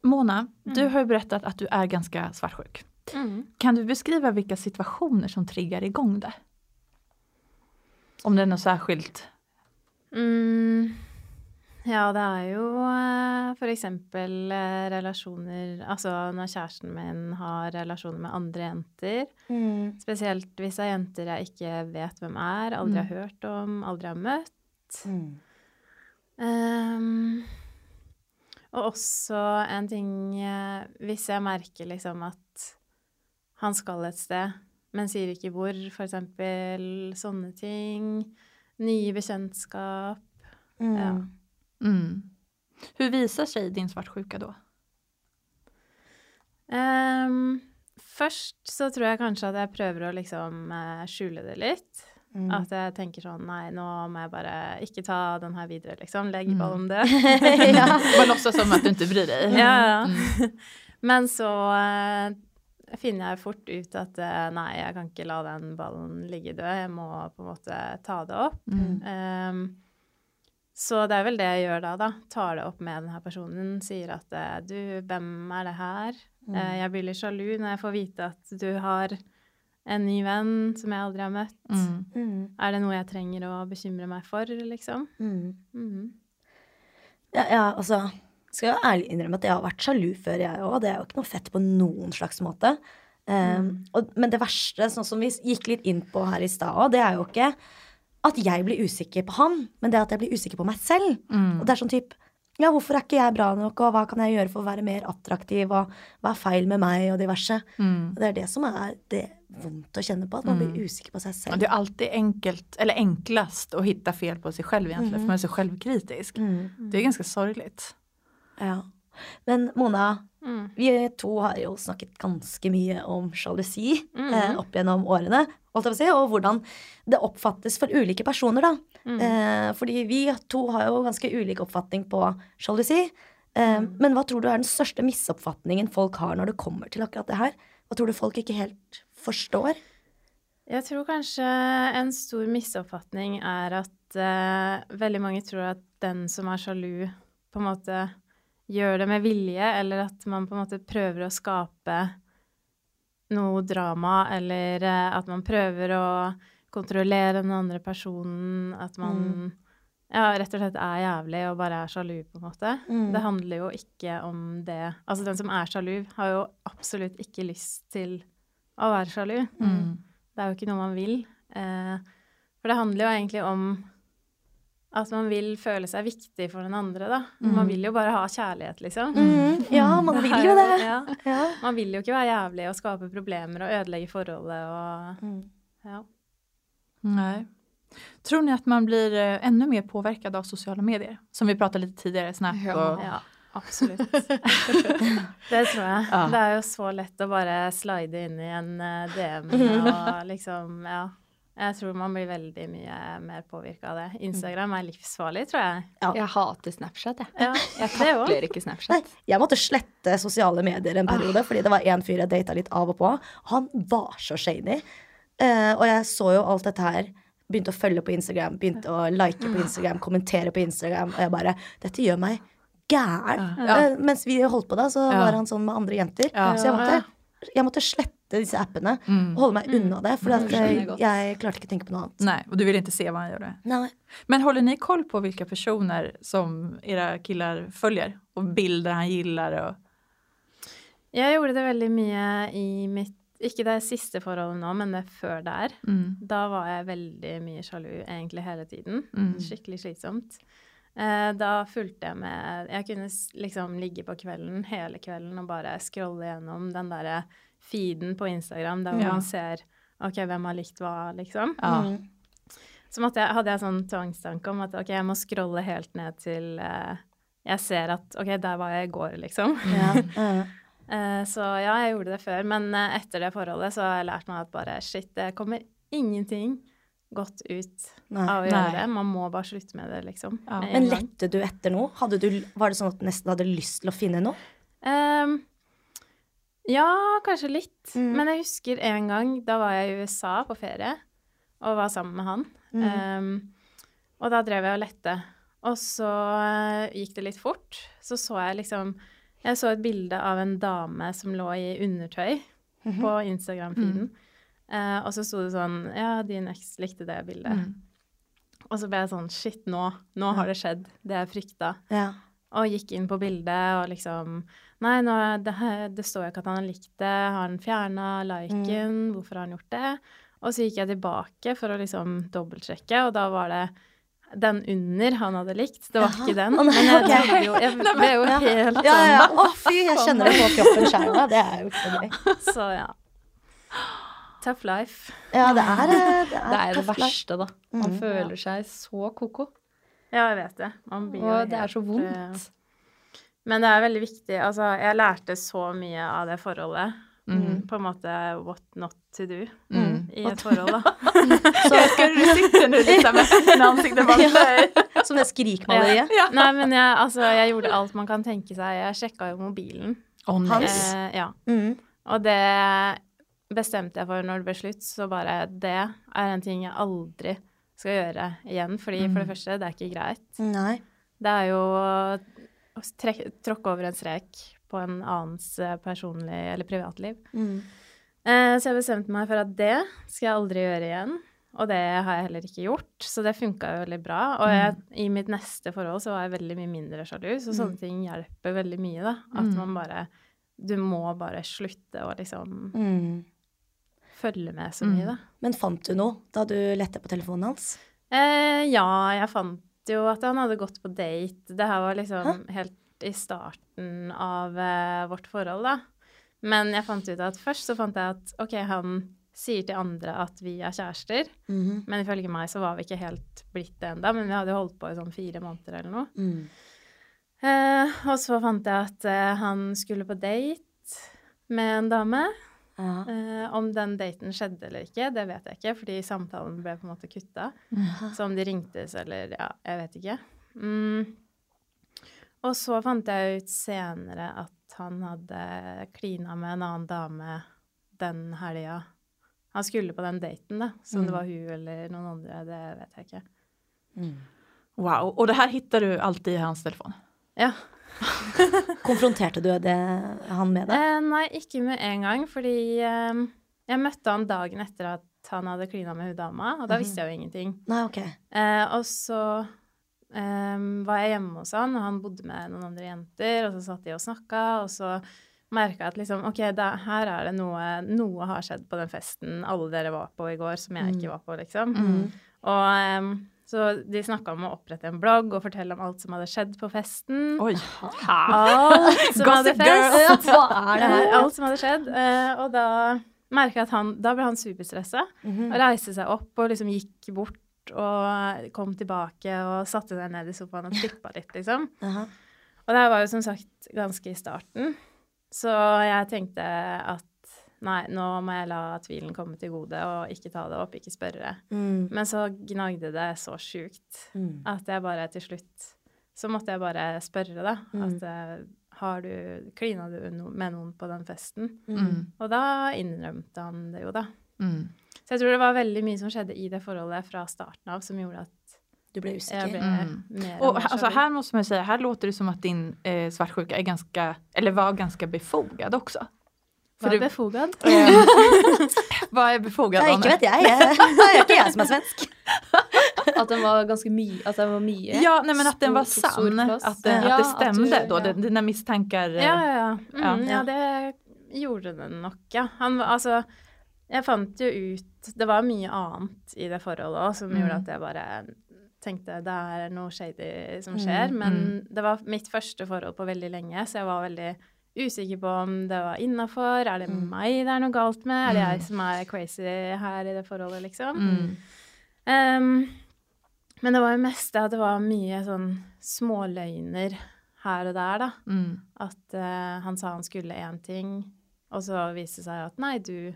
Mona, du har jo berettet at du er ganske svartsjuk. Mm. Kan du beskrive hvilke situasjoner som trigger i gang det? Om det er noe særskilt? Mm. Ja, det er jo f.eks. for eksempel eh, relasjoner Altså når kjæresten min har relasjoner med andre jenter. Mm. Spesielt hvis det er jenter jeg ikke vet hvem er, aldri har Mm. hørt om, aldri har møtt. Mm. Um, og også en ting eh, Hvis jeg merker liksom at han skal et sted, men sier ikke hvor, eksempel sånne ting. Nye bekjentskap. Mm. Ja. Mm. Hur visar sig din svartsjuka då? Um, først så tror jeg kanskje at jeg prøver å liksom eh, skjule det litt. Mm. At jeg tenker sånn Nei, nå må jeg bare ikke ta den her videre, liksom. Legg Mm. ballen død. ja. Bara låtsas som att du inte bryr dig. Ja, ja. Mm. Men så eh, finner jeg fort ut at eh, nei, jeg kan ikke la den ballen ligge død. Jeg må på en måte ta det opp. Mm. Så det er vel det jeg gjør da, da. Tar det opp med denne personen. Sier at eh, du, hvem er det her? Mm. Eh, jeg blir litt sjalu når jeg får vite at du har en ny venn som jeg aldri har møtt. Mm. Mm. Er det noe jeg trenger å bekymre meg for, liksom? Mm. Mhm. Ja, ja, altså Skal jo ærlig innrømme at jeg har vært sjalu før, jeg òg. Det er jo ikke noe fett på noen slags måte. Um, og, men det verste, sånn som vi gikk litt inn på her i stad òg, det er jo ikke at jeg blir usikker på han, men det at jeg blir usikker på meg selv. Mm. Og det er sånn typ ja, hvorfor er ikke jeg bra nok, og hva kan jeg gjøre for å være mer attraktiv, og hva er feil med meg, og diverse. Mm. Og det er det som er det vondt å kjenne på, at man blir usikker på seg selv. Det er alltid enkelt, eller enklest å finne fel på seg selv, egentlig, for man er så selvkritisk. Mm. Det er ganske sorglig. Ja. Men Mona, Mm. vi to har jo snakket ganske mye om sjalusi Mm. eh, opp gjennom årene, holdt jeg på å si, og hvordan det oppfattes for ulike personer, da. Mm. Eh, fordi vi to har jo ganske ulik oppfatning på sjalusi. Eh, Mm. Men hva tror du er den største misoppfatningen folk har når det kommer til akkurat det her? Hva tror du folk ikke helt forstår? Jeg tror kanskje en stor misoppfatning er at eh, veldig mange tror at den som er sjalu, på en måte gjør det med vilje, eller at man på en måte prøver å skape noe drama, eller eh, at man prøver å kontrollere den andre personen, at man ja, rett og slett er jævlig og bare er sjalu, på en måte. Mm. Det handler jo ikke om det. Altså, den som er sjalu, har jo absolutt ikke lyst til å være sjalu. Mm. Det er jo ikke noe man vil. Eh, for det handler jo egentlig om at man vil føle seg viktig for den andre, da. Man vil jo bare ha kjærlighet, liksom. Mm, ja, man vil jo det. Ja. Ja. Man vil jo ikke være jævlig og skape problemer og ødelegge forholdet og Mm. ja. Nei. Tror ni at man blir enda mer påvirket av sosiale medier? Som vi pratet litt tidligere, Snap Ja. och... ja. Absolutt. det tror jeg. Det er jo så lett å bare slide inn i en eh, DM og liksom, ja. Jeg tror man blir veldig mye mer påvirka av det. Instagram er livsfarlig, tror jeg. Jeg hater Snapchat, jeg. Ja, Jeg det takler ikke Nei, Snapchat. jeg måtte slette sosiale medier en periode, fordi det var en fyr jeg data litt av og på. Han var så shady. Uh, og jeg så jo alt dette her. Begynte å følge på Instagram, begynte å like på Instagram, kommentere på Instagram. Og jeg bare Dette gjør meg gæren. Ja. Uh, mens vi holdt på da, så Ja. var han sånn med andre jenter. Ja. Så jeg måtte, jeg måtte slette disse appene Mm. og holde meg unna det. For Mm, jeg eh, jeg klarte ikke å tenke på noe annet. Nei, Og du ville ikke se hva han gjorde. Nei. Men holder ni koll på hvilke personer som era gutter følger? Og bilder han liker? Og... Jeg gjorde det veldig mye i mitt Ikke det siste forholdet nå, men det før der. Mm. Da var jeg veldig mye sjalu egentlig hele tiden. Mm. Skikkelig slitsomt. Eh, da fulgte jeg med Jeg kunne liksom ligge på kvelden hele kvelden og bare scrolle gjennom den derre feeden på Instagram der Ja. man ser OK, hvem har likt hva, liksom. Ja. Mm. Så jeg, hadde jeg sånn tvangstanke om at OK, jeg må scrolle helt ned til eh, jeg ser at OK, der var jeg i går, liksom. Ja. Eh, så ja, jeg gjorde det før, men eh, etter det forholdet så har jeg lært meg at bare shit, det kommer ingenting godt ut Nei. av å gjøre Nei. det. Man må bare slutte med det, liksom. Ja. Men lette du etter noe? Hadde du, var det sånn at du nesten hadde lyst til å finne noe? Um, ja, kanskje litt. Mm. Men jeg husker en gang, da var jeg i USA på ferie og var sammen med han. Mm. Um, og da drev jeg og lette. Og så eh, gikk det litt fort. Så så jeg liksom Jeg så et bilde av en dame som lå i undertøy Mhm. på Instagram-feeden. Eh, og så sto det sånn Ja, din eks likte det bildet. Mm. Og så ble jeg sånn Shit, nå, nå har det skjedd. Det jeg frykta. Ja. Og gikk inn på bildet og liksom Nei, nå, det, det står jo ikke at han har likt det. Har han fjerna liken? Hvorfor har han gjort det? Og så gikk jeg tilbake for å liksom dobbeltsjekke, og da var det den under han hadde likt. Det var Aha. ikke den. Oh, Men jeg jo Jeg ble jo helt Ja, ja, ja. sånn Å, fy, jeg kjenner det på kroppen sjæl. Det er jo ikke så gøy. Så ja. Tough life. Ja, det er eh, Det er, Det er det verste, da. Man Mm. føler seg så ko-ko. Ja, jeg vet det. Man blir jo Og det er så eh, vondt. Men det er veldig viktig. Altså, jeg lærte så mye av det forholdet. Mm. På en måte what not to do Mm. i et forhold, da. Så ska du sitte nu litt med, med ansiktet bak deg. Som det skrikmaleriet. Ja. Nei, men jeg, altså, jeg gjorde alt man kan tenke seg. Jeg sjekka jo mobilen. Hans? Eh, ja. Mm. Og det bestemte jeg for når det ble slutt, så bare Det er en ting jeg aldri skal gjøre igjen. Fordi for det første, det er ikke greit. Nei. Det er jo å tråkke over en strek på en annens eh, personlig eller privatliv. Mm. Eh, så jeg bestemte meg for at det skal jeg aldri gjøre igjen. Og det har jeg heller ikke gjort, så det funka jo veldig bra. Og jeg, i mitt neste forhold så var jeg veldig mye mindre sjalu, så sånne ting hjelper veldig mye, da. At Mm. man bare Du må bare slutte å liksom Mm. Følge med så mye, Mm. da. Men fant du noe da du lette på telefonen hans? Eh, ja, jeg fant jo at han hadde gått på date. Det her var liksom helt i starten av eh, vårt forhold, da. Men jeg fant ut at først så fant jeg at OK, han sier til andre at vi er kjærester. Mhm. Men ifølge meg så var vi ikke helt blitt det ennå. Men vi hadde jo holdt på i sånn fire måneder eller noe. Mm. Eh, og så fant jeg at eh, han skulle på date med en dame. Ja. Eh, om den daten skjedde eller ikke, det vet jeg ikke, fordi samtalen ble på en måte kutta. Så om de ringtes eller Ja, jeg vet ikke. Mm. Og så fant jeg ut senere at han hadde klina med en annen dame den helga. Han skulle på den daten, da. Så om det var hun eller noen andre, det vet jeg ikke. Mm. Wow. Og det her finner du alltid i hans telefon? Ja. Konfronterte du det, han med det? Eh, nei, ikke med en gang, fordi eh, jeg møtte han dagen etter at han hadde klina med hun dama, og da visste jeg jo ingenting. Nei, ok. Eh, og så eh, var jeg hjemme hos han, og han bodde med noen andre jenter, og så satt de og snakka, og så merka at liksom, OK, da, her er det noe Noe har skjedd på den festen alle dere var på i går, som jeg ikke var på, liksom. Og eh, så de snakka om å opprette en blogg og fortelle om alt som hadde skjedd på festen. Oi! Alt som hadde Gossip fest. Hva er det her? Alt som hadde skjedd. Eh, og da merka jeg at han Da ble han superstressa. Mhm. Og reiste seg opp og liksom gikk bort og kom tilbake og satte seg ned i sofaen og trippa litt, liksom. Aha. Og det her var jo som sagt ganske i starten. Så jeg tenkte at nei, nå må jeg la tvilen komme til gode og ikke ta det opp, ikke spørre. Mm. Men så gnagde det så sjukt Mm. at jeg bare til slutt Så måtte jeg bare spørre, da. At eh, har du Klina du no med noen på den festen? Mm. Og da innrømte han det jo, da. Mm. Så jeg tror det var veldig mye som skjedde i det forholdet fra starten av som gjorde at Du ble usikker? ble Mm. og altså, her måste man jo säga, här låter det som at din eh, svartsjuka är ganska, eller var ganske befogad också. Var er befogad? Hva er befogad? Anne? ikke vet jeg. Det er ikke jeg som er svensk. At den var ganske mye At den var mye. Ja, nei, men at den var sann, At, det- Ja, at det stemte. stämde du- då, ja. dina misstankar. eh, Ja, ja, ja. Mm, Ja. det gjorde den nok, ja. Han var altså Jeg fant jo ut Det var mye annet i det forholdet òg som gjorde Mm. at jeg bare tenkte det er noe shady som skjer. Men Mm. det var mitt første forhold på veldig lenge, så jeg var veldig usikker på om det var innafor. Er det Mm. meg det er noe galt med? Er det jeg som er crazy her i det forholdet, liksom? Mm. Um, men det var jo mest det at det var mye sånn småløgner her og der, da. Mm. At uh, han sa han skulle én ting, og så viste det seg at nei, du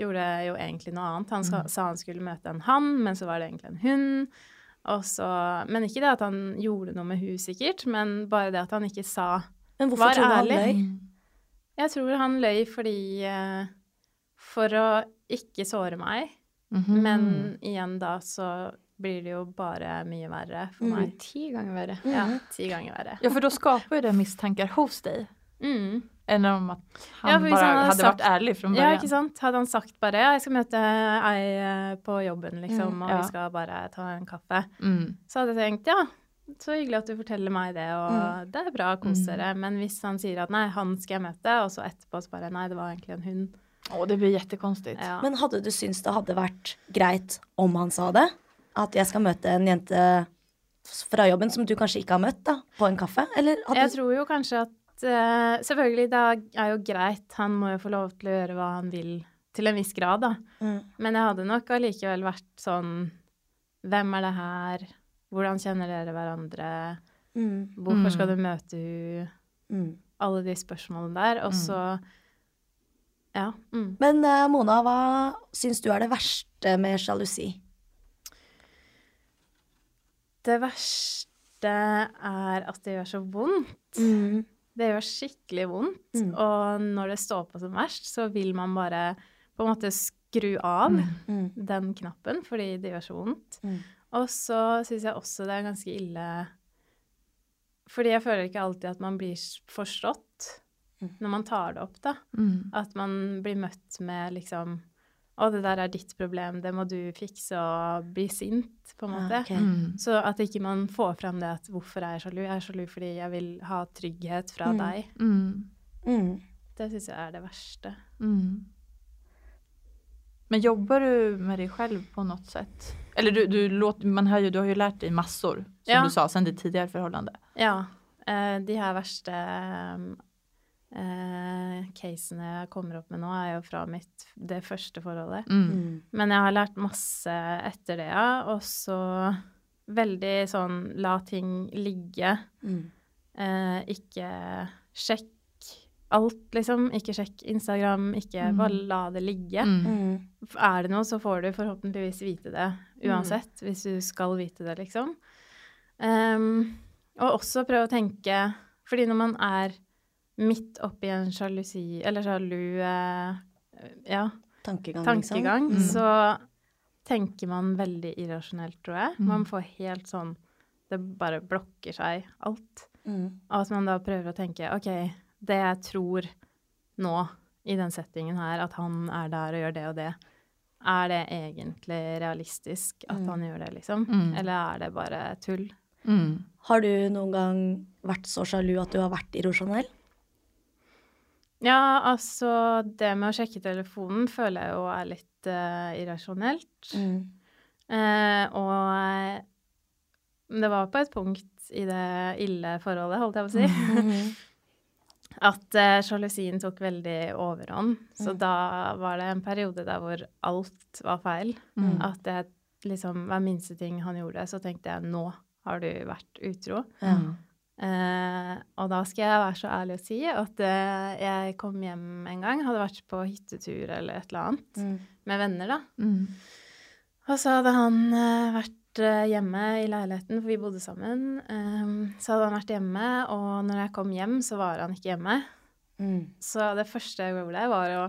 gjorde jo egentlig noe annet. Han sa, sa han skulle møte en han, men så var det egentlig en hun. Og så, men ikke det at han gjorde noe med hun sikkert, men bare det at han ikke sa Men hvorfor Var tror du han ærlig. løy? Jeg tror han løy fordi eh, For å ikke såre meg, Mhm. men igjen da så blir det jo bare mye verre for Mm. meg. Ti ganger verre. Ja, ti ganger verre. Ja, for da skaper jo det mistanker hos deg. Mm. Enn om at han Ja, bara han hade hade sagt- ærlig fra från Ja, ikke sant? Hadde han sagt bare ja, jeg skal møte ei eh, på jobben, liksom, Mm, og ja. vi skal bare ta en kaffe, Mm. så hadde jeg tenkt ja, så hyggelig at du forteller meg det, og Mm. det er bra, kos Mm. dere. Men hvis han sier at nei, han skal jeg møte, og så etterpå så bare nei, det var egentlig en hund. Å, det blir kjempekonstig. Ja. Men hadde du syntes det hadde vært greit om han sa det? At jeg skal møte en jente fra jobben som du kanskje ikke har møtt, da, på en kaffe? Eller hadde Jeg tror jo kanskje at uh, Selvfølgelig, det er jo greit, han må jo få lov til å gjøre hva han vil, til en viss grad, da. Mm. Men jeg hadde nok allikevel vært sånn Hvem er det her? Hvordan kjenner dere hverandre? Mm. Hvorfor skal Mm. du møte henne? Mm. Alle de spørsmålene der. Og Mm. så Ja. Mm. Men eh, Mona, hva syns du er det verste med sjalusi? Det verste er at det gjør så vondt. Mm. Det gjør skikkelig vondt. Mm. Og når det står på som verst, så vil man bare på en måte skru av Mm. den knappen fordi det gjør så vondt. Og så syns jeg også det er ganske ille Fordi jeg føler ikke alltid at man blir forstått Mm. når man tar det opp, da. Mm. At man blir møtt med liksom Å, det der er ditt problem, det må du fikse, og bli sint, på en måte. Ah, ok. Mm. Så at ikke man får fram det at hvorfor er jeg sjalu? Jeg er sjalu fordi jeg vil ha trygghet fra Mm. deg. Mm. Mm. Det syns jeg er det verste. Mm. Men jobbar du med dig själv på något sätt? Eller du, du, låter, man hör ju, du har ju lärt dig massor, som Ja. du sa, sen ditt tidigare förhållande. Ja. eh, de her verste eh, casene jeg kommer opp med nå, er jo fra mitt, det første forholdet. Mm. Mm. Men jeg har lært masse etter det, ja. Og så veldig sånn la ting ligge. Mm. Eh, ikke sjekk alt, liksom. Ikke sjekk Instagram, ikke Mm. bare la det ligge. Mm. Mm. Er det noe, så får du forhåpentligvis vite det uansett, hvis du skal vite det, liksom. Um, og også prøve å tenke Fordi når man er midt oppi en sjalusi, eller sjalu eh, ja, Tankegang, tankegang, Mm. så tenker man veldig irrasjonelt, tror jeg. Mm. Man får helt sånn Det bare blokker seg alt. Liksom. Mm. Og at man da prøver å tenke OK, det jeg tror nå i den settingen her, at han er der og gjør det og det, er det egentlig realistisk at Mm. han gjør det, liksom? Mm. Eller er det bare tull? Mm. Har du noen gang vært så sjalu at du har vært irrasjonell? Ja, altså det med å sjekke telefonen føler jeg jo er litt uh, irrasjonelt. Mm. Uh, og eh, det var på et punkt i det ille forholdet, holdt jeg på å si, Mhm. at uh, sjalusien tok veldig overhånd. Så Mm. da var det en periode der hvor alt var feil. Mm. At det liksom hver minste ting han gjorde, så tenkte jeg nå har du vært utro. Mm. Uh, og da skal jeg være så ærlig å si at uh, jeg kom hjem en gang, hadde vært på hyttetur eller et eller annet, Mm. med venner, da. Mm. Og så hadde han eh, vært eh, hjemme i leiligheten, for vi bodde sammen. Ehm, så hadde han vært hjemme, og når jeg kom hjem, så var han ikke hjemme. Mm. Så det første jeg gjorde, var å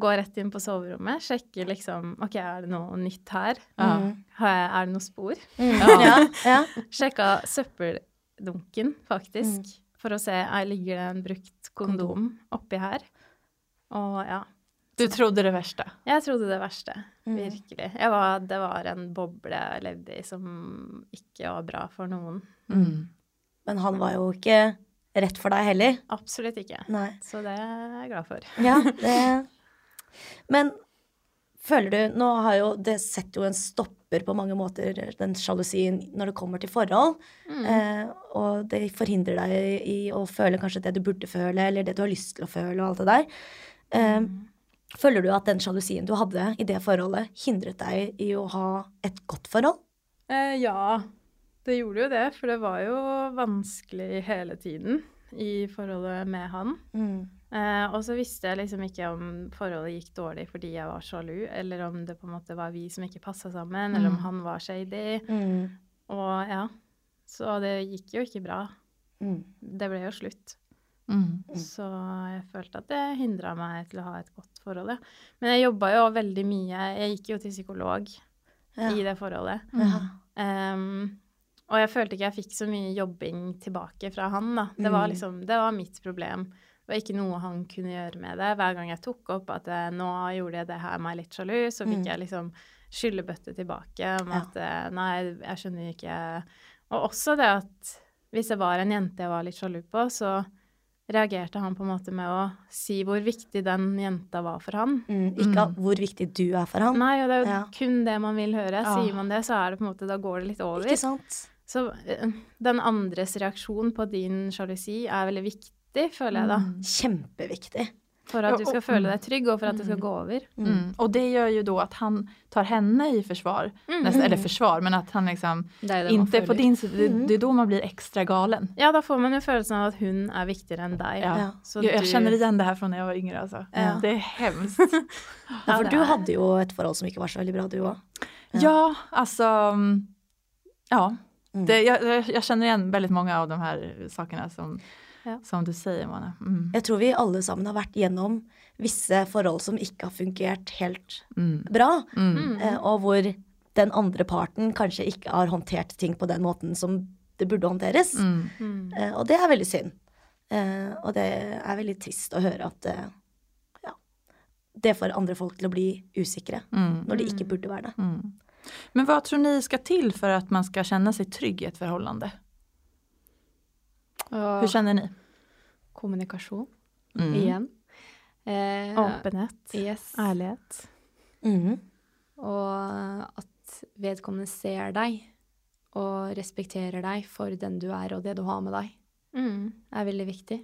gå rett inn på soverommet, sjekke liksom OK, er det noe nytt her? Mm. Er det noe spor? Mm. Ja. Ja. Sjekka søppeldunken, faktisk, Mm. for å se ligger det en brukt kondom oppi her. Og ja. Du trodde det verste? Jeg trodde det verste. Mm. Virkelig. Jeg var, det var en boble jeg levde i som ikke var bra for noen. Mm. Men han var jo ikke rett for deg heller. Absolutt ikke. Nei. Så det er jeg glad for. Ja, det Men føler du Nå har jo Det setter jo en stopper på mange måter, den sjalusien, når det kommer til forhold. Mm. Eh, og det forhindrer deg i å føle kanskje det du burde føle, eller det du har lyst til å føle, og alt det der. Eh, Mm. Føler du at den sjalusien du hadde i det forholdet, hindret deg i å ha et godt forhold? Eh, ja, det gjorde jo det. For det var jo vanskelig hele tiden i forholdet med han. Eh, og så visste jeg liksom ikke om forholdet gikk dårlig fordi jeg var sjalu, eller om det på en måte var vi som ikke passa sammen, eller om Mm. han var shady. Mm. Og ja. Så det gikk jo ikke bra. Mm. Det ble jo slutt. Mm. Så jeg følte at det hindra meg til å ha et godt forhold, ja. Men jeg jobba jo veldig mye. Jeg gikk jo til psykolog Ja. i det forholdet. Ja. Um, og jeg følte ikke jeg fikk så mye jobbing tilbake fra han, da. Det var Mm. liksom, det var mitt problem. Det var ikke noe han kunne gjøre med det. Hver gang jeg tok opp at eh, nå gjorde jeg det her meg litt sjalu, så fikk Mm. jeg liksom skyllebøtte tilbake om at eh, nei, jeg skjønner ikke Og også det at hvis det var en jente jeg var litt sjalu på, så reagerte han på en måte med å si hvor viktig den jenta var for han. Mm. Ikke Mm. hvor viktig du er for han. Nei, og det er jo Ja. kun det man vil høre. Ja. Sier man det, så er det på en måte, da går det litt over. Ikke sant? Så eh, den andres reaksjon på din sjalusi er veldig viktig, føler jeg da. Mm. Kjempeviktig. For at du skal og- føle mm. deg trygg, og for at det skal Mm. gå over. Mm. Og det gjør jo da at han tar henne i forsvar. Mm. Nästan, eller forsvar, men at han liksom Det er det man på din side. Det, Mm. det er da man blir ekstra galen. Ja, da får man jo følelsen av at hun er viktigere enn deg. Ja. Ja. Så jeg jag du- känner det her fra da jeg var yngre altså. Ja. Det er hemskt. Ja, for du hadde jo et forhold som ikke var så veldig bra, du òg. Ja. Mm, Ja, Mm. det, jeg, jeg, kjenner igjen veldig mange av de her sakene som, Ja. som du sier, Mona. Mm. Jeg tror vi alle sammen har vært gjennom visse forhold som ikke har fungert helt Mm. bra, Mm. Mm. eh, og hvor den andre parten kanskje ikke har håndtert ting på den måten som det burde håndteres. Mm. Mm. Eh, og det er veldig synd. Eh, og det er veldig trist å høre at ja, det får andre folk til å bli usikre Mm. når de ikke burde være det. Mm. Men hva tror ni skal til for at man skal kjenne seg trygg i et förhållande? Hur känner ni? kommunikasjon Mm. igjen. Eh, Åpenhet. Yes. Ærlighet. Mm. Og at vedkommende ser deg og respekterer deg for den du er og det du har med deg, Mm. er veldig viktig.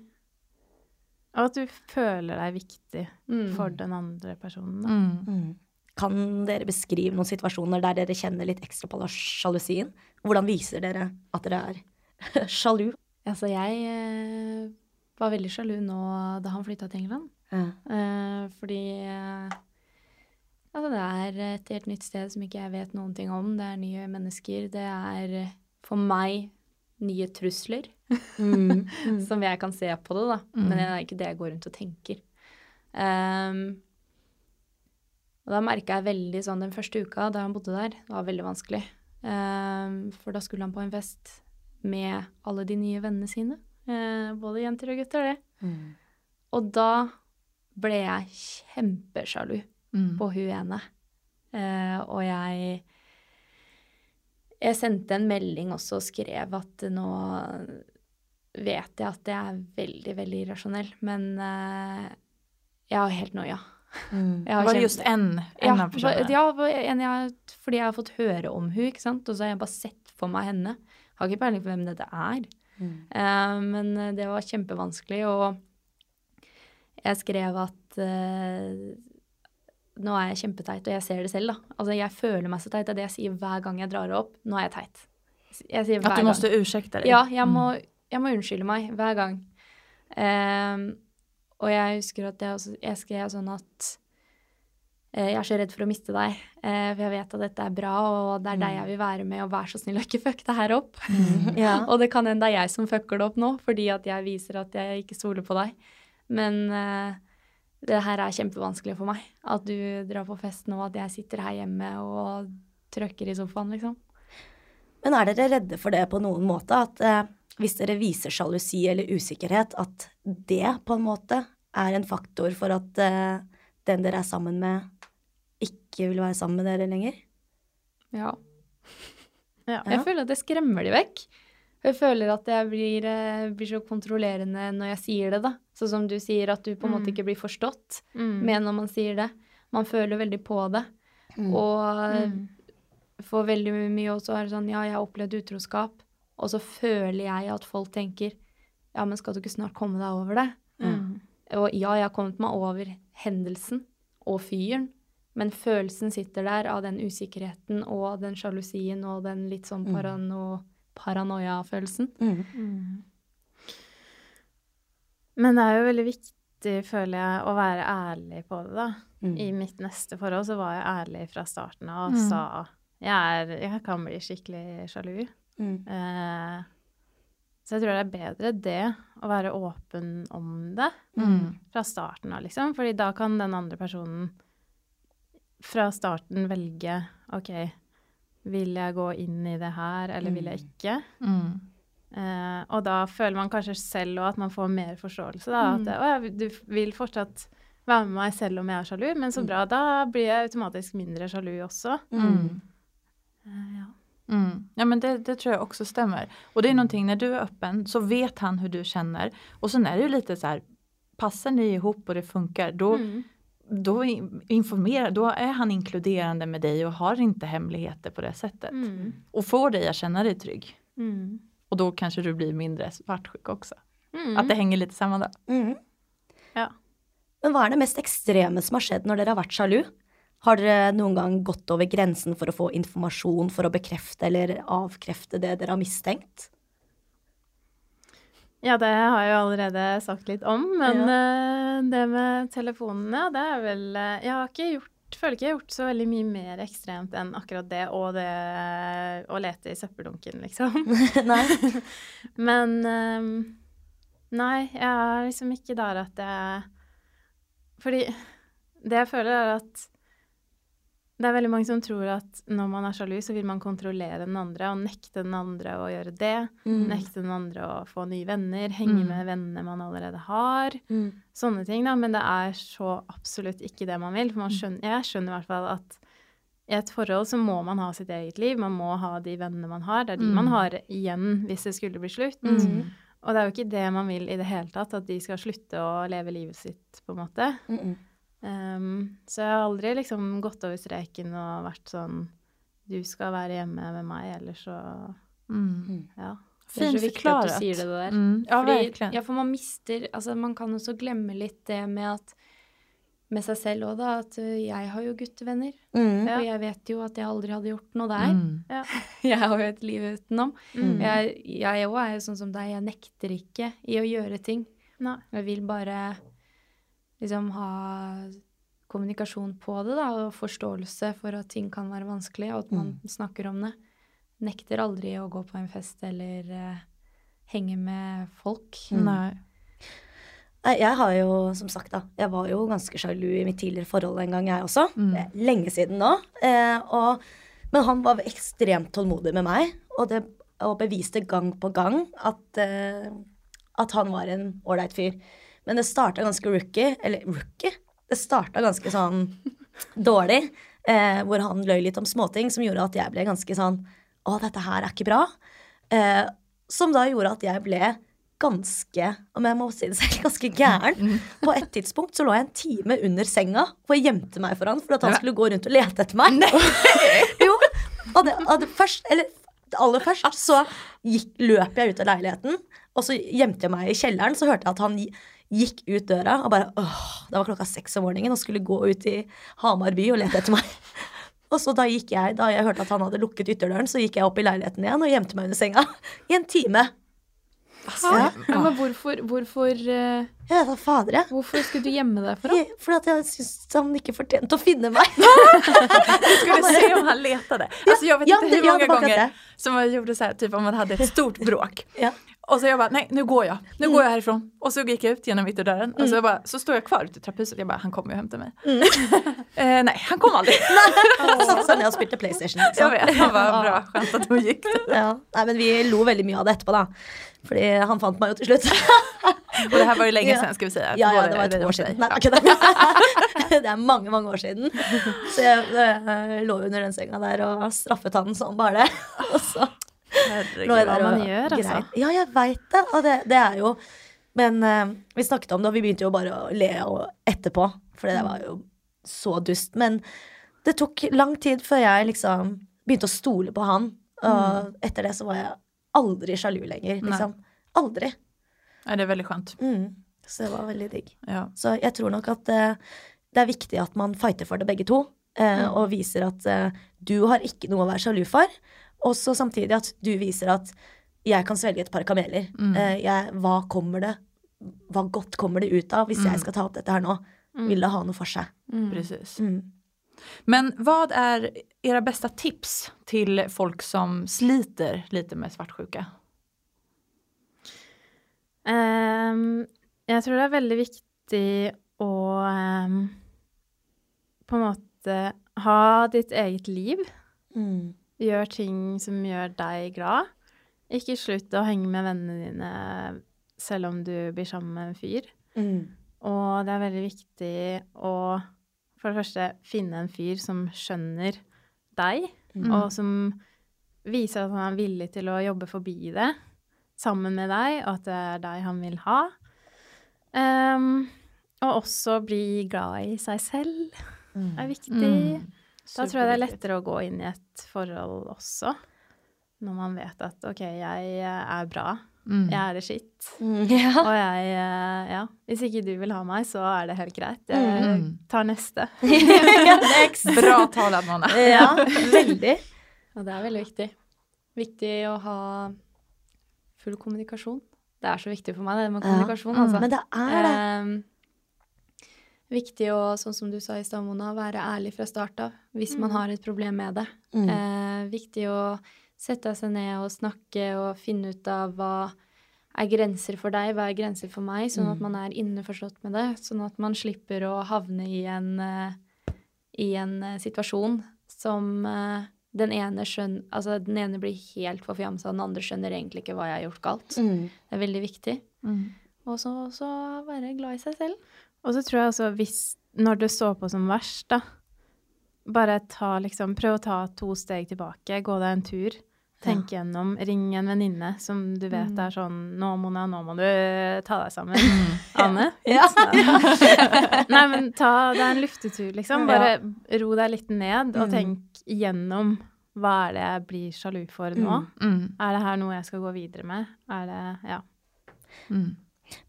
Og at du føler deg viktig Mm. for den andre personen. Mm. Mm. Kan dere beskrive noen situasjoner der dere kjenner litt ekstra på sjalusien? Hvordan viser dere at dere er sjalu? Altså, jeg eh, var veldig sjalu nå da han flytta til England. Ja. Eh, fordi eh, altså det er et helt nytt sted som ikke jeg vet noen ting om. Det er nye mennesker. Det er eh, for meg nye trusler, Mm. som jeg kan se på det, da. Mm. Men det er ikke det jeg går rundt og tenker. Um, og da merka jeg veldig sånn den første uka da han bodde der, det var veldig vanskelig. Um, for da skulle han på en fest med alle de nye vennene sine. eh, både jenter og gutter, det. Mm. Og da ble jeg kjempesjalu Mm. på hun ene. Eh, og jeg Jeg sendte en melding også og skrev at nå vet jeg at jeg er veldig, veldig irrasjonell, men eh, jeg har helt noia. Mm. Var det just en, en ja, av personene? Ja, en jeg, fordi jeg har fått høre om hun, ikke sant. Og så har jeg bare sett for meg henne. Har ikke peiling på hvem dette er. Mm. Uh, men eh, det var kjempevanskelig, og jeg skrev at uh, nå er jeg kjempeteit, og jeg ser det selv, da. Altså, jeg føler meg så teit. Det er det jeg sier hver gang jeg drar det opp. Nå er jeg teit. Jeg At du må stå ursäkta dig? Ja, jeg må, jeg må unnskylde meg hver gang. Ehm, og jeg husker at jeg, også, jeg skrev sånn at jeg er så redd for å miste deg, eh, for jeg vet at dette er bra, og det er deg jeg vil være med, og vær så snill å ikke fuck det her opp. Ja. Og det kan hende det er jeg som fucker det opp nå, fordi at jeg viser at jeg ikke stoler på deg. Men uh, det her er kjempevanskelig for meg. At du drar på fest nå, at jeg sitter her hjemme og trøkker i sofaen, liksom. Men er dere redde for det på noen måte? At uh, hvis dere viser sjalusi eller usikkerhet, at det på en måte er en faktor for at uh, den dere er sammen med, ikke vil være sammen med dere lenger? Ja. Ja. Jeg føler at det skremmer de vekk. Jeg føler at jeg blir, eh, blir så kontrollerende når jeg sier det, da. Sånn som du sier, at du på en måte Mm. ikke blir forstått Mm. med når man sier det. Man føler veldig på det. Mm. Og Mm. for veldig mye også er det sånn Ja, jeg har opplevd utroskap. Og så føler jeg at folk tenker Ja, men skal du ikke snart komme deg over det? Mm. Og ja, jeg har kommet meg over hendelsen og fyren, men følelsen sitter der av den usikkerheten og den sjalusien og den litt sånn Mm. parano, paranoia-følelsen. Mm. Mm. Men det er jo veldig viktig, føler jeg, å være ærlig på det, da. Mm. I mitt neste forhold så var jeg ærlig fra starten av og Mm. sa jeg, er, jeg kan bli skikkelig sjalu. Mm. Eh, så jeg tror det er bedre det, å være åpen om det Mm. fra starten av, liksom. Fordi da kan den andre personen fra starten velge OK, vil jeg gå inn i det her, eller vil jeg ikke? Mm. Eh, og da føler man kanskje selv òg at man får mer forståelse. Da, Mm. Å, ja, du vil fortsatt være med meg selv om jeg er sjalu, men så Mm. bra. Da blir jeg automatisk mindre sjalu også. Mm. Eh, ja. Mm. Ja men det, det tror jeg også stemmer. Og det er noe når du er åpen, så vet han hvordan du kjenner. Og så er det jo litt sånn Passer dere sammen, ihop och det funker, då, Mm. Då in- informerar, då är han inkluderande med dig och har inte hemligheter på det sättet. Mm. Och får dig att känna dig trygg. Mm. Och då kanske du blir mindre svartsjuk också. Mm. Att det hänger lite samman da. Mm. Ja. Men hva er det mest ekstreme som har skjedd når dere har vært sjalu? Har dere noen gang gått over grensen for å få informasjon for å bekrefte eller avkrefte det dere har mistenkt? Ja, det har jeg jo allerede sagt litt om, men eh, det med telefonene, det er vel eh, Jeg har ikke gjort Føler ikke jeg har gjort så veldig mye mer ekstremt enn akkurat det og det å lete i søppeldunken, liksom. Nei? Men um, Nei, jeg er liksom ikke der at jeg Fordi det jeg føler, er at det er veldig mange som tror at når man er sjalu, så vil man kontrollere den andre og nekte den andre å gjøre det. Mm. Nekte den andre å få nye venner, henge Mm. med vennene man allerede har. Mm. Sånne ting, da. Men det er så absolutt ikke det man vil. For man skjønner, jeg skjønner i hvert fall at i et forhold så må man ha sitt eget liv. Man må ha de vennene man har. Det er de Mm. man har igjen hvis det skulle bli slutt. Mm. Og det er jo ikke det man vil i det hele tatt, at de skal slutte å leve livet sitt, på en måte. Mm. Ehm, så jeg har aldri liksom gått over streken og vært sånn Du skal være hjemme med meg, eller så Mm. Ja. Det er så viktig at du sier det der. Mm. Ja, Fordi, verkligen. ja, for man mister Altså, man kan også glemme litt det med at med seg selv òg, da, at uh, jeg har jo guttevenner. Mm. Og jeg vet jo at jeg aldri hadde gjort noe der. Mm. Ja. Jeg har jo et liv utenom. Mm. Jeg jeg òg er jo sånn som deg, jeg nekter ikke i å gjøre ting. Nei. Jeg vil bare liksom ha kommunikasjon på det, da, og forståelse for at ting kan være vanskelig, og at man snakker om det. Nekter aldri å gå på en fest eller uh, henge med folk. Mm. Nei, Jeg har jo, som sagt, da, jeg var jo ganske sjalu i mitt tidligere forhold en gang, jeg også. Mm. Lenge siden nå. Eh, og, men han var ekstremt tålmodig med meg, og, det, og beviste gang på gang at, eh, at han var en ålreit fyr. Men det starta ganske rookie. Eller rookie? Det starta ganske sånn dårlig. Eh, hvor han løy litt om småting som gjorde at jeg ble ganske sånn Å, dette her er ikke bra. Eh, som da gjorde at jeg ble ganske om jeg må si det selv, ganske gæren. På et tidspunkt så lå jeg en time under senga og jeg gjemte meg for han for at han skulle gå rundt og lete etter meg. jo, og det, og det først, eller aller først så gikk, løp jeg ut av leiligheten, og så gjemte jeg meg i kjelleren. Så hørte jeg at han gikk ut døra og bare åh, Det var klokka seks om morgenen og skulle gå ut i Hamar by og lete etter meg. Og så da gikk jeg, da jeg hørte at han hadde lukket ytterdøren, så gikk jeg opp i leiligheten igjen og gjemte meg under senga. I en time. Ja. Men hvorfor, hvorfor, uh, Jeg vet da fader, jeg. hvorfor skulle du gjemme deg for ham? Fordi at jeg syntes han ikke fortjente å finne meg. Du skulle se om han letade. Alltså jag vet ja, inte hur många gånger som jag gjorde så här, typ om man hade ett stort bråk. Ja. Och så jag bara, nej nu går jag, nu går jag härifrån. Och så gick jag ut genom ytterdörren och så, jag bara, så står jag kvar ute i trapphuset. Jag bara, han kommer ju hämta mig. eh, nej, han kom aldrig. Satt seg ned og spilte PlayStation. Så. Jeg vet, han var bra, skönt att hon gick. Ja. Nei, men vi lo veldig mye av det etterpå, da. Fordi han fant meg jo til slutt. og det her var jo lenge siden, skal vi si. Ja, ja, det var et år siden. Nei, ikke det. det er mange, mange år siden. Så jeg jeg lå under den senga der og straffet han sånn bare det. Og så Herregud. hva man gjør, altså. Greit. Ja, jeg veit det. Og det, det er jo Men uh, vi snakket om det, og vi begynte jo bare å le etterpå. For det var jo så dust. Men det tok lang tid før jeg liksom begynte å stole på han. Og etter det så var jeg aldri sjalu lenger. Liksom. Aldri. Nei, det er veldig skjønt. Mm. Så det var veldig digg. Ja. Så jeg tror nok at uh, det er viktig at man fighter for det begge to. eh, Og viser at uh, du har ikke noe å være sjalu for. Og så samtidig at du viser at jeg kan svelge et par kameler. Eh, jeg, hva kommer det Hva godt kommer det ut av hvis jeg skal ta opp dette her nå? Vil det ha noe for seg? Precis. Mm. Men hva er era bästa tips til folk som sliter litt med svartsjuke? Um, jeg tror det er veldig viktig å um, på en måte ha ditt eget liv. Mm. Gjør ting som gjør deg glad. Ikke slutt å henge med vennene dine selv om du blir sammen med en fyr. Mm. Og det er veldig viktig å for det første finne en fyr som skjønner deg, og som viser at han er villig til å jobbe forbi det sammen med deg, og at det er deg han vil ha. Um, og også bli glad i seg selv er viktig. Mm. Da tror jeg det er lettere å gå inn i et forhold også. Når man vet at OK, jeg er bra. Mm. Jeg er det skitt. Mm. Ja. Og jeg eh, Ja, hvis ikke du vil ha meg, så er det helt greit. Jeg Mm. tar neste. Bra tale, Mona. Ja, veldig. Og det er veldig viktig. Viktig å ha full kommunikasjon. Det er så viktig for meg, det med Ja. kommunikasjon, altså. Men det er det. Ehm, viktig å, sånn som du sa i stad, Mona, være ærlig fra start av hvis man har et problem med det. Mm. Eh, viktig å sette seg ned og snakke og finne ut av hva er grenser for deg, hva er grenser for meg, sånn at man er innforstått med det. Sånn at man slipper å havne i en, eh, i en eh, situasjon som eh, den ene skjønner Altså, den ene blir helt forfjamsa, den andre skjønner egentlig ikke hva jeg har gjort galt. Mm. Det er veldig viktig. Mm. Og så være glad i seg selv. Og så tror jeg også hvis Når det står på som verst, da Bare ta liksom Prøv å ta to steg tilbake. Gå deg en tur. Tenke gjennom. Ring en venninne som du vet Mm. er sånn Nå, Mona, nå må du ta deg sammen. Anne. Ja. Nei, men ta deg en luftetur, liksom. Bare ro deg litt ned, og Mm. tenk gjennom hva er det jeg blir sjalu for nå? Mm. Er det her noe jeg skal gå videre med? Er det Ja. Mm.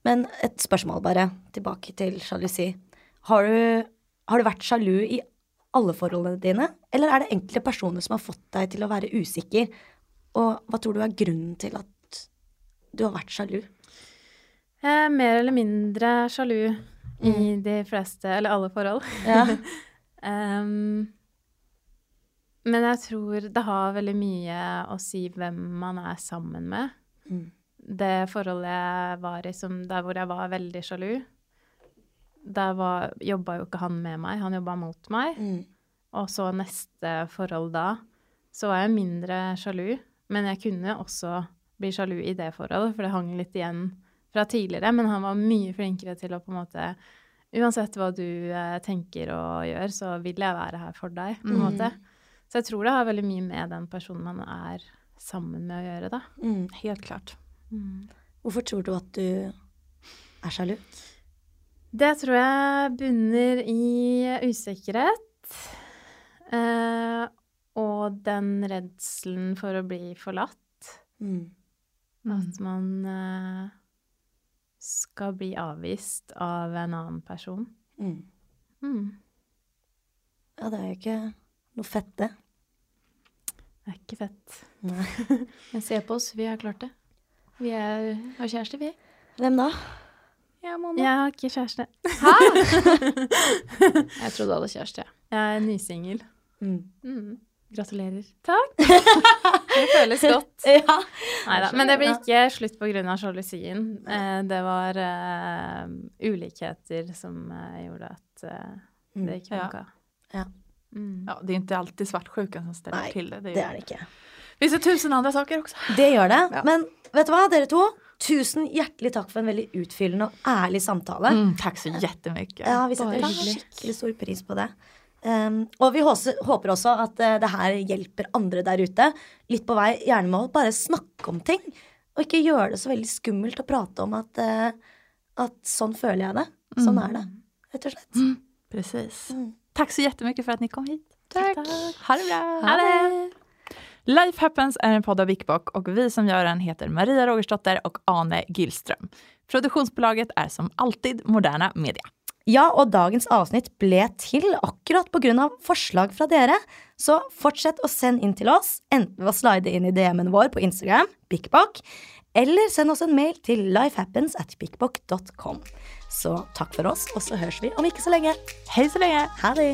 Men et spørsmål bare, tilbake til sjalusi. Har du, har du vært sjalu i alle forholdene dine, eller er det enkelte personer som har fått deg til å være usikker? Og hva tror du er grunnen til at du har vært sjalu? Er mer eller mindre sjalu i de fleste, eller alle forhold. Ja. um, men jeg tror det har veldig mye å si hvem man er sammen med. Mm. Det forholdet jeg var i som der hvor jeg var veldig sjalu, der var, jobba jo ikke han med meg, han jobba mot meg. Mm. Og så neste forhold da, så var jeg mindre sjalu. Men jeg kunne også bli sjalu i det forholdet, for det hang litt igjen fra tidligere. Men han var mye flinkere til å på en måte Uansett hva du eh, tenker og gjør, så vil jeg være her for deg, på en Mm. måte. Så jeg tror det har veldig mye med den personen man er sammen med å gjøre, da. Mm. Helt klart. Hvorfor tror du at du er sjalu? Det tror jeg bunner i usikkerhet. Eh, og den redselen for å bli forlatt. Mm. At man eh, skal bli avvist av en annen person. Mm. Mm. Ja, det er jo ikke noe fett, det. Det er ikke fett. Nei. Men se på oss, vi har klart det. Vi er, har kjæreste, vi. Hvem da? Jeg, Mona. Jeg har ikke kjæreste. Hæ? Jeg trodde du hadde kjæreste. Jeg er nysingel. Mm. Mm. Gratulerer. Takk. Det føles godt. Ja. Neida. Men det ble ikke slutt av sjalusien. Eh, det var uh, ulikheter som eh, gjorde at uh, det ikke Ja. funka. Ja. Mm. Ja, det är inte alltid svartsjukan som ställer Nej, till det. Det, Det är er det ikke. Finns ser tusen andre saker også. Det gjør det. Ja. Men vet du hva, dere to? Tusen hjertelig takk for en veldig utfyllende og ærlig samtale. Mm, takk så jättemycket. Ja, vi setter skikkelig stor pris på det. Um, og vi håper også at uh, det her hjelper andre der ute. Litt på vei, gjerne med å bare snakke om ting. Og ikke gjøre det så veldig skummelt å prate om at, uh, at sånn føler jeg det. Sånn er det, rett og slett. Precis. Mm. Takk så jättemycket för att ni kom hit. Tack. Ha det bra. Ha det! Life Happens är en podd av Wickbock och vi som gör den heter Maria Rogersdotter och Ane Gillström. Produktionsbolaget är som alltid Moderna Media. Ja, og dagens avsnitt ble til akkurat på grunn av forslag fra dere. Så fortsett å sende inn til oss, enten ved å slide inn i DM-en vår på Instagram, BikBok, eller send oss en mail til lifehappens at bikbok.com. Så takk for oss, og så høres vi om ikke så lenge. Hej så länge! Ha det!